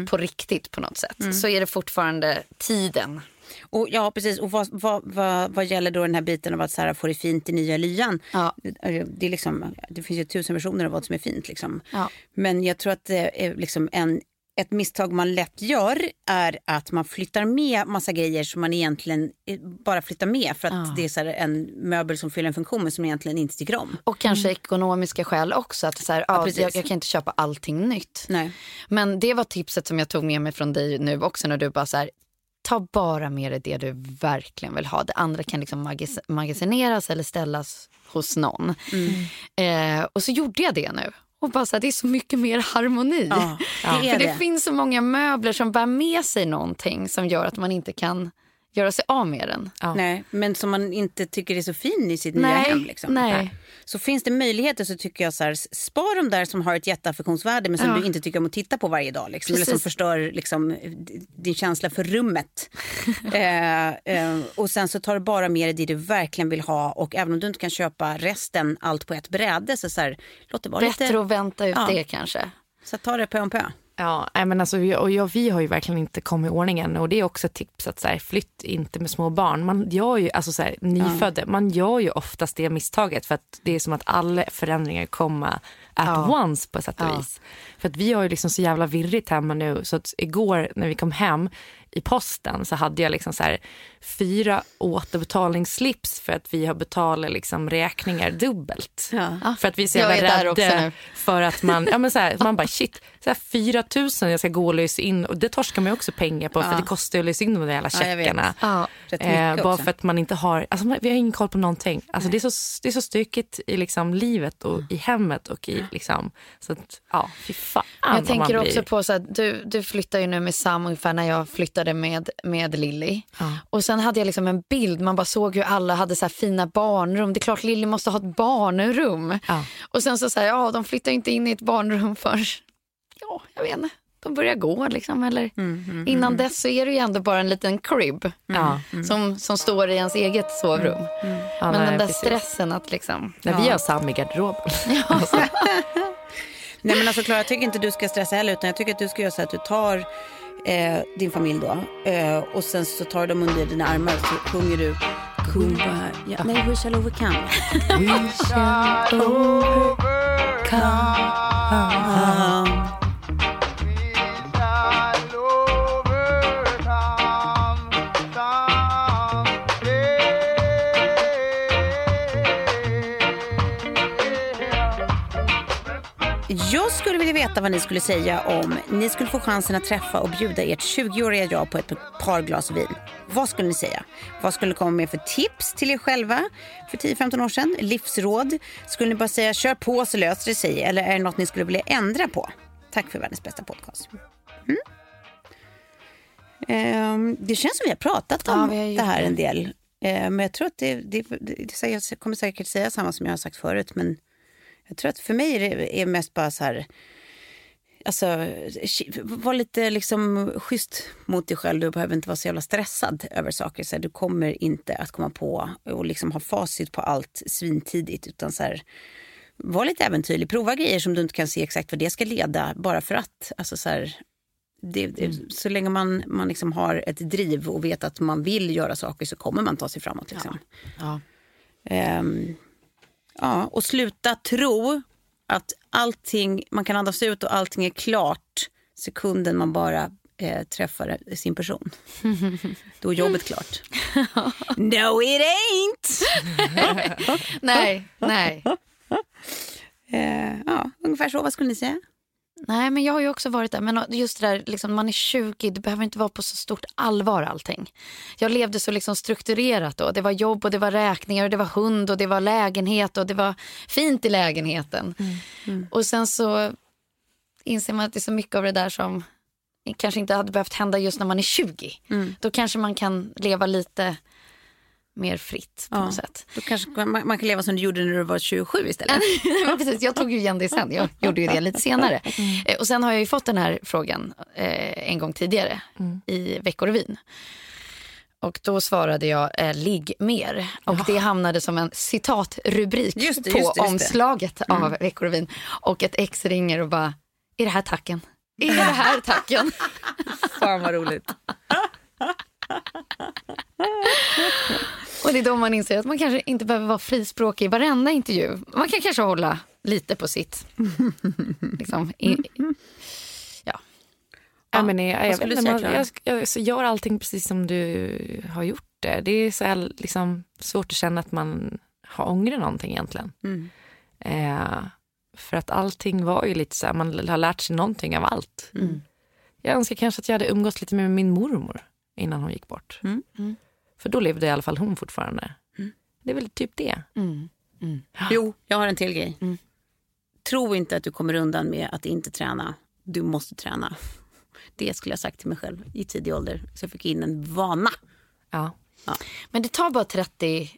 på riktigt på något sätt så är det fortfarande tiden. Och, ja, precis. Och vad, vad, vad, vad gäller då den här biten av att så här, få det fint i nya lyan? Ja. Det, är liksom, det finns ju tusen versioner av vad som är fint. Liksom. Ja. Men jag tror att det är liksom en, ett misstag man lätt gör är att man flyttar med massa grejer som man egentligen eh, bara flyttar med för att Ja. det är en möbel som fyller en funktion men som egentligen inte tycker om. Och kanske ekonomiska skäl också. Att så här, ja, jag, jag kan inte köpa allting nytt. Nej. Men det var tipset som jag tog med mig från dig nu också när du bara så här, ta bara med dig det du verkligen vill ha. Det andra kan liksom magis- magasineras eller ställas hos någon. Eh, och så gjorde jag det nu. Och bara så här, det är så mycket mer harmoni. Ja, det är För det, det. finns så många möbler som bär med sig någonting som gör att man inte kan göra sig av med den. Ja. Nej, men som man inte tycker är så fin i sitt nya Nej, hem. Liksom. nej. Så finns det möjligheter så tycker jag så här, spar de där som har ett jätteaffektionsvärde men som Ja. du inte tycker om att titta på varje dag. Liksom, eller som förstör liksom, din känsla för rummet. eh, eh, och sen så tar du bara med dig det du verkligen vill ha och även om du inte kan köpa resten allt på ett bräde så, så här, låt det vara Bättre lite... att vänta ut Ja. det kanske. Så ta det pö om pö. Ja, men alltså, och jag, vi har ju verkligen inte kommit i ordning än och det är också ett tips att så här, flytt inte med små barn. Man gör ju, alltså så här, nyfödda, man gör ju oftast det misstaget för att det är som att alla förändringar kommer at Ja. once på sätt och Ja. vis. För att vi har ju liksom så jävla virrigt hemma nu så att igår när vi kom hem i posten så hade jag liksom så här fyra återbetalningsslips för att vi har betalat liksom räkningar dubbelt. Ja. För att vi så Jag jävla är där också rädda nu. för att man, ja men så här, man bara shit, så här 4 000 jag ska gå och lösa in och det torskar man också pengar på för Ja. det kostar ju att lösa in de där jävla checkarna. Ja. Eh, bara också. för att man inte har, alltså vi har ingen koll på någonting. Alltså det, är så, det är så stökigt i liksom livet och i hemmet och i liksom, så att ja, fy fan Jag tänker också på så att du, du flyttar ju nu med Sam ungefär när jag flyttade med, med Lilly. Och sen hade jag liksom en bild, man bara såg hur alla hade så här fina barnrum. Det är klart Lilly måste ha ett barnrum. Ja. Och sen så säger ja de flyttar inte in i ett barnrum förrän, ja jag vet inte, de börjar gå liksom. Eller innan dess så är det ju ändå bara en liten crib. Ja. Som, som står i ens eget sovrum. Ja, Men nej, den där precis. stressen att liksom... När vi har Sam i garderoben. Nej men alltså Klara, jag tycker inte du ska stressa heller utan jag tycker att du ska göra så att du tar eh, din familj då eh, och sen så tar dem under dina armar och så sjunger du Kumbaya. Nej, we shall overcome. We shall overcome. Jag skulle vilja veta vad ni skulle säga om ni skulle få chansen att träffa och bjuda ert 20-åriga jag på ett par glas vin. Vad skulle ni säga? Vad skulle ni komma med för tips till er själva för 10-15 år sedan? Livsråd? Skulle ni bara säga kör på så löser det sig? Eller är det något ni skulle vilja ändra på? Tack för världens bästa podcast. Mm. Ehm, det känns som vi har pratat Ja, om vi har det här en del. Ehm, men jag tror att det, det, det, jag kommer säkert säga samma som jag har sagt förut. Men jag tror att för mig är det är mest bara så här alltså, var lite liksom schysst mot dig själv. Du behöver inte vara så jävla stressad över saker. Så här, du kommer inte att komma på och liksom ha facit på allt svintidigt. Utan så här, var lite äventyrlig. Prova grejer som du inte kan se exakt vad det ska leda bara för att. Alltså så här, det, det, Mm. Så länge man, man liksom har ett driv och vet att man vill göra saker så kommer man ta sig framåt. Liksom. Ja. Ehm, ja, och sluta tro att allting, man kan andas ut och allting är klart sekunden man bara eh, träffar sin person. Då är jobbet klart. no it ain't! Nej, nej. Eh, ja, ungefär så. Vad skulle ni säga? Nej, men jag har ju också varit där. Men just det där, liksom, man är 20, det behöver inte vara på så stort allvar allting. Jag levde så liksom strukturerat då. Det var jobb och det var räkningar och det var hund och det var lägenhet och det var fint i lägenheten. Och sen så inser man att det är så mycket av det där som kanske inte hade behövt hända just när man är 20. Då kanske man kan leva lite mer fritt på Ja. något sätt. Då kanske man, man kan leva som du gjorde när du var 27 istället. Precis, jag tog ju igen det sen. Jag gjorde ju det lite senare. Eh, Och sen har jag ju fått den här frågan eh, en gång tidigare i Veckorevyn. Och då svarade jag eh, ligg mer. Och det hamnade som en citatrubrik Just på just det, just omslaget av Veckorevyn. Och ett ex ringer och bara, är det här tacken? Är det här tacken? Fan vad roligt. Och det är då man inser att man kanske inte behöver vara frispråkig i varenda intervju. Man kan kanske hålla lite på sitt. liksom, i, ja. Ja, men jag, jag, vet man, jag, jag så gör allting precis som du har gjort det. Det är så här, liksom, svårt att känna att man har ångrat någonting egentligen. Mm. Eh, för att allting var ju lite så här, man har lärt sig någonting av allt. Mm. Jag önskar kanske att jag hade umgåtts lite mer med min mormor innan hon gick bort. Mm. För då levde i alla fall hon fortfarande. Det är väl typ det. Mm. Jo, jag har en till grej. Mm. Tro inte att du kommer undan med att inte träna. Du måste träna. Det skulle jag sagt till mig själv i tidig ålder. Så jag fick in en vana. Ja. Men det tar bara 30,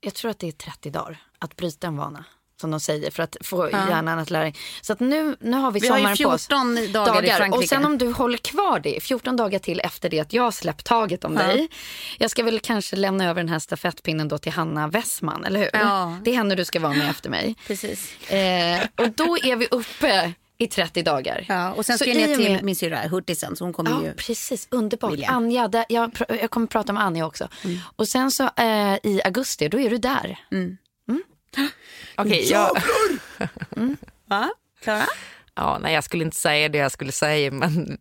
jag tror att det är 30 dagar att bryta en vana. Som de säger för att få hjärnan att lära. Så att nu, nu har vi Vi har ju sommaren på oss. 14 dagar i Frankrike. Och sen om du håller kvar det 14 dagar till efter det att jag har släppt taget om Ja. dig. Jag ska väl kanske lämna över den här stafettpinnen då till Hanna Westman, eller hur? Ja. Det är henne du ska vara med efter mig. Precis. Eh, och då är vi uppe i 30 dagar. Ja, och sen Så ska jag ner till med- min syrra Hurtisen. Så hon kommer Ja, ju... precis. Underbart. Vilja. Anja, där, jag, jag kommer prata med Anja också. Mm. Och sen så eh, i augusti, då är du där. Okej, jag, Va? Klara? ja, nej, jag skulle inte säga det jag skulle säga. Men,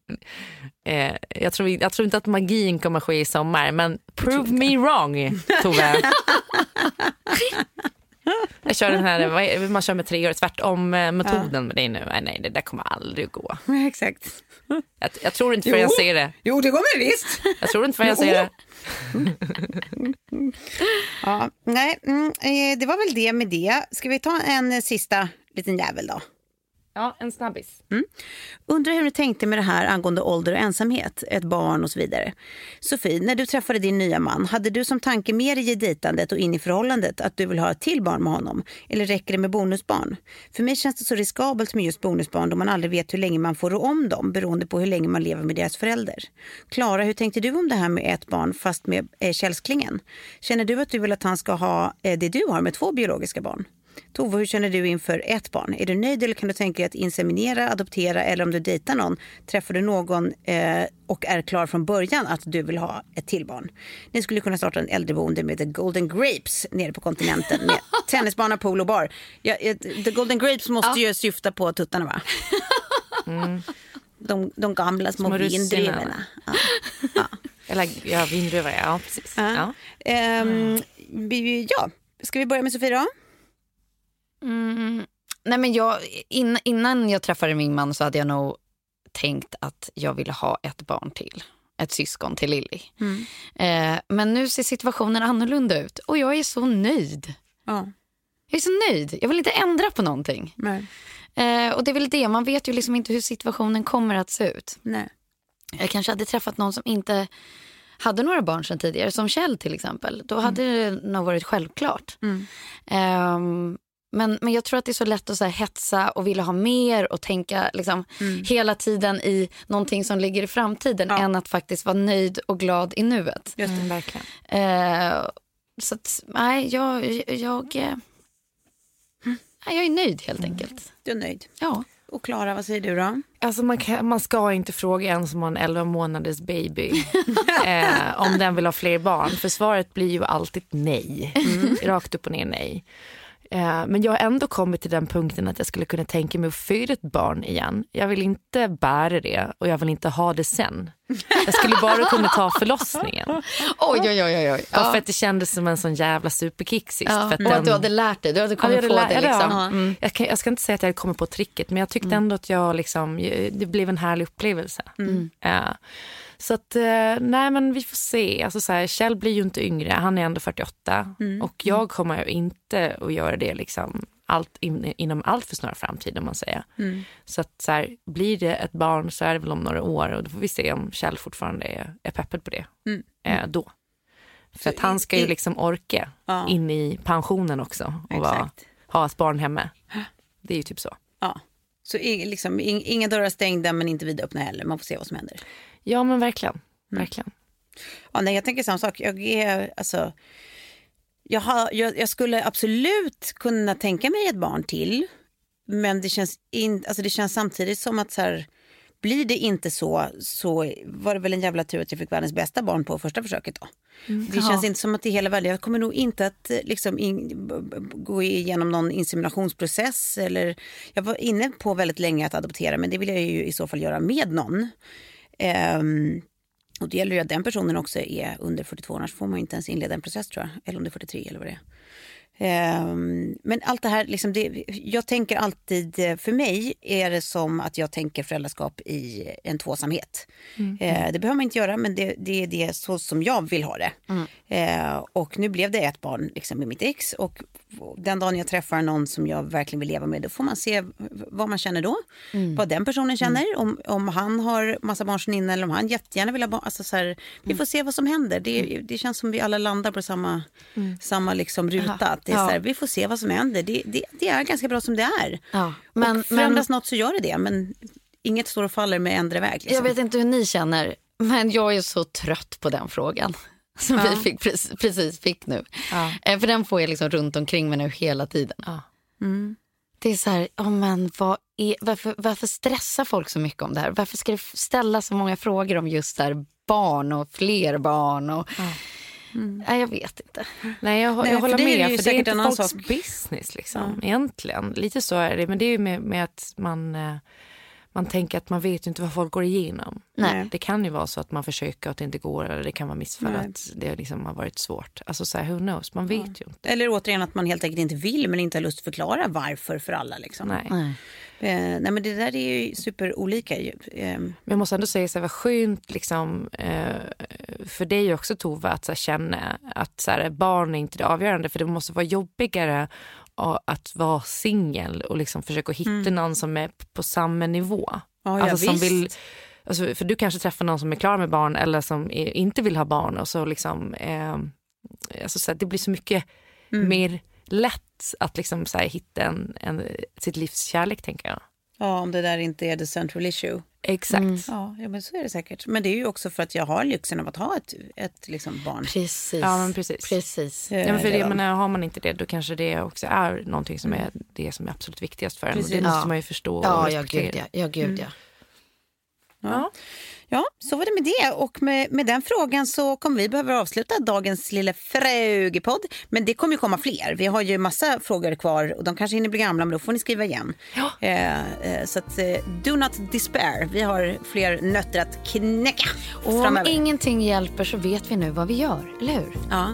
eh, jag, tror, jag tror inte att magin kommer ske i sommar. Men prove me wrong, Tove. Jag kör den här, man kör med tre år tvärtom eh, metoden med dig nu. Nej, nej, det där kommer aldrig att gå. Exakt. Jag, jag tror inte förrän jag ser det. Jo, det kommer det visst. Jag tror inte förrän jag ser det. Ja, nej, mm, eh, det var väl det med det. Ska vi ta en sista liten jävel då? Ja, en snabbis. Mm. Undrar hur du tänkte med det här angående ålder och ensamhet, ett barn och så vidare. Sofie, när du träffade din nya man, hade du som tanke med dig i dejtandet och in i förhållandet att du vill ha ett till barn med honom? Eller räcker det med bonusbarn? För mig känns det så riskabelt med just bonusbarn då man aldrig vet hur länge man får rå om dem beroende på hur länge man lever med deras förälder. Klara, hur tänkte du om det här med ett barn fast med eh, källsklingen? Känner du att du vill att han ska ha eh, det du har med två biologiska barn? Tove, hur känner du inför ett barn? Är du nöjd eller kan du tänka dig att inseminera, adoptera eller om du dejtar någon, träffar du någon eh, och är klar från början att du vill ha ett till barn? Ni skulle kunna starta en äldreboende med The Golden Grapes nere på kontinenten med tennisbana, pool och bar. Ja, eh, The Golden Grapes måste ju syfta på tuttarna va? De, de gamla små, Små vindruvorna. Ja. Eller ja, vindruvare, ja precis. Ja. Vi- ja, ska vi börja med Sofie då? Mm. Nej, men jag, in, innan jag träffade min man så hade jag nog tänkt att jag ville ha ett barn till. Ett syskon till Lilly. Eh, men nu ser situationen annorlunda ut och jag är så nöjd. Ja. Jag är så nöjd. Jag vill inte ändra på någonting. Nej. Eh, och det är väl det, man vet ju liksom inte hur situationen kommer att se ut. Nej. Jag kanske hade träffat någon som inte hade några barn sedan tidigare, som Kjell till exempel. Då hade det nog varit självklart. Mm. Ehm, Men, men jag tror att det är så lätt att så här, hetsa och vilja ha mer och tänka liksom, hela tiden i någonting som ligger i framtiden Ja. än att faktiskt vara nöjd och glad i nuet. Just det. Mm, verkligen. Eh, så att, nej, jag, jag, eh, nej, jag är nöjd helt enkelt. Du är nöjd. Ja. Och Klara, vad säger du då? Alltså man, kan, man ska inte fråga en som har en 11 månaders baby eh, om den vill ha fler barn. För svaret blir ju alltid nej. Rakt upp och ner nej. Eh, men jag har ändå kommit till den punkten att jag skulle kunna tänka mig att föda ett barn igen. Jag vill inte bära det och jag vill inte ha det sen. Jag skulle bara kunna ta förlossningen. Oj, oj, oj. oj. Bara för att det kändes som en sån jävla superkick sist. Ja, För att och att den- du hade lärt dig, du hade Ja, kommit på hade det. lä- ja, Liksom. ja. Mm. Jag, kan, jag ska inte säga att jag kommit på tricket men jag tyckte ändå att jag liksom, det blev en härlig upplevelse. Ja. Så att, eh, nej men vi får se. Alltså så här, Kjell blir ju inte yngre, han är ändå 48 och jag kommer ju inte att göra det liksom allt, in, inom allt för snar framtid om man säger. Så att så här, blir det ett barn så är det väl om några år och då får vi se om Kjell fortfarande är, är peppad på det eh, då. För att han ska ju i- liksom orka Ja. in i pensionen också och vara, ha ett barn hemma. Det är ju typ så. Ja. Så liksom, ing- inga dörrar stängda men inte vidöppna heller. Man får se vad som händer. Ja men verkligen. verkligen. Ja, nej, jag tänker samma sak. Jag, är, alltså, jag, har, jag, jag skulle absolut kunna tänka mig ett barn till. Men det känns, in, alltså det känns samtidigt som att så här, blir det inte så så var det väl en jävla tur att jag fick världens bästa barn på första försöket. Då. Det känns inte som att det hela världen. Jag kommer nog inte att liksom, in, gå igenom någon inseminationsprocess. Eller, jag var inne på väldigt länge att adoptera men det vill jag ju i så fall göra med någon. Ehm, och det gäller ju att den personen också är under 42, annars får man inte ens inleda en process tror jag. Eller under 43 eller vad det är. Ehm, men allt det här, liksom det, jag tänker alltid, eh, för mig är det som att jag tänker föräldraskap i en tvåsamhet. Eh, det behöver man inte göra men det, det är det så som jag vill ha det. Eh, och nu blev det ett barn liksom, med mitt ex och den dagen jag träffar någon som jag verkligen vill leva med då får man se vad man känner då. Vad den personen känner, om, om han har massa barn sedan innan eller om han jättegärna vill ha barn. Alltså, så här, vi får se vad som händer. Det, det känns som vi alla landar på samma, samma liksom ruta. Att det är Ja. så här, vi får se vad som händer. Det, det, det är ganska bra som det är. Ja, men, och förändras men något så gör det det. Men inget står och faller med ändra väg. Liksom. jag vet inte hur ni känner, men jag är så trött på den frågan. Som vi fick, precis, precis fick nu. Ja. Eh, För den får jag liksom runt omkring mig nu hela tiden. Ja. Det är så här, ja, men vad är, varför, varför stressar folk så mycket om det här? Varför ska det ställa så många frågor om just här barn och fler barn? Och, Nej, jag vet inte. Nej, jag, Nej, jag håller är det med. ju för det är inte en annan folks sak. business liksom, egentligen. Lite så är det. Men det är ju med, med att man, eh, man tänker att man vet inte vad folk går igenom. Nej. Det kan ju vara så att man försöker och att det inte går eller det kan vara missfall att det liksom har varit svårt. Alltså så här, who knows, man vet ju inte. Eller återigen att man helt enkelt inte vill men inte har lust att förklara varför för alla. Liksom. Nej. Nej. Eh, nej men det där är ju superolika. Eh, Men jag måste ändå säga så här, vad skönt liksom, eh, för dig också Tove att så här, känna att så här, barn är inte det avgörande för det måste vara jobbigare att vara singel och liksom försöka hitta någon som är på samma nivå. Mm. Ja, alltså, som visst. vill, alltså, för du kanske träffar någon som är klar med barn eller som är, inte vill ha barn och så liksom, eh, alltså, så det blir så mycket Mm. mer lätt att liksom, så här, hitta en, en, sitt livs kärlek tänker jag. Ja, om det där inte är the central issue. Exakt. Ja, ja, men så är det säkert. Men det är ju också för att jag har lyxen av att ha ett, ett liksom barn. Precis. Ja, men precis. precis. Eh, Ja, men för det, redan. jag menar, har man inte det då kanske det också är någonting som är det som är absolut viktigast för en. Och det Precis. måste Ja. man ju förstå och Ja, ja, respektera. gud ja. ja, gud, ja. Ja. Ja, så var det med det. Och med, med den frågan så kommer vi behöva avsluta dagens lilla frågepodd. Men det kommer ju komma fler. Vi har ju massa frågor kvar och de kanske hinner bli gamla men då får ni skriva igen. Ja. Eh, eh, så att, eh, do not despair. Vi har fler nötter att knäcka Och om framöver. ingenting hjälper så vet vi nu vad vi gör, eller hur? Ja.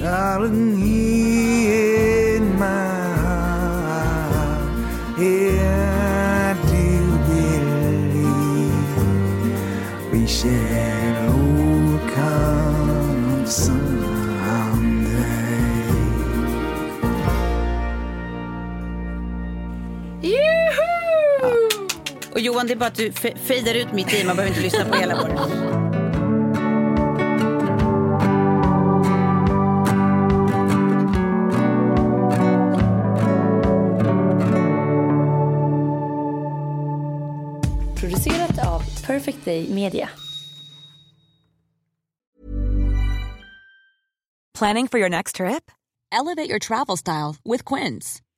Darling, here in my heart, yeah, I do believe we shall overcome someday. Johan, det är bara att du fejdar ut mitt i. Man behöver inte lyssna på hela vår. Producerat av Perfect Day Media. Planning for your next trip? Elevate your travel style with Quince.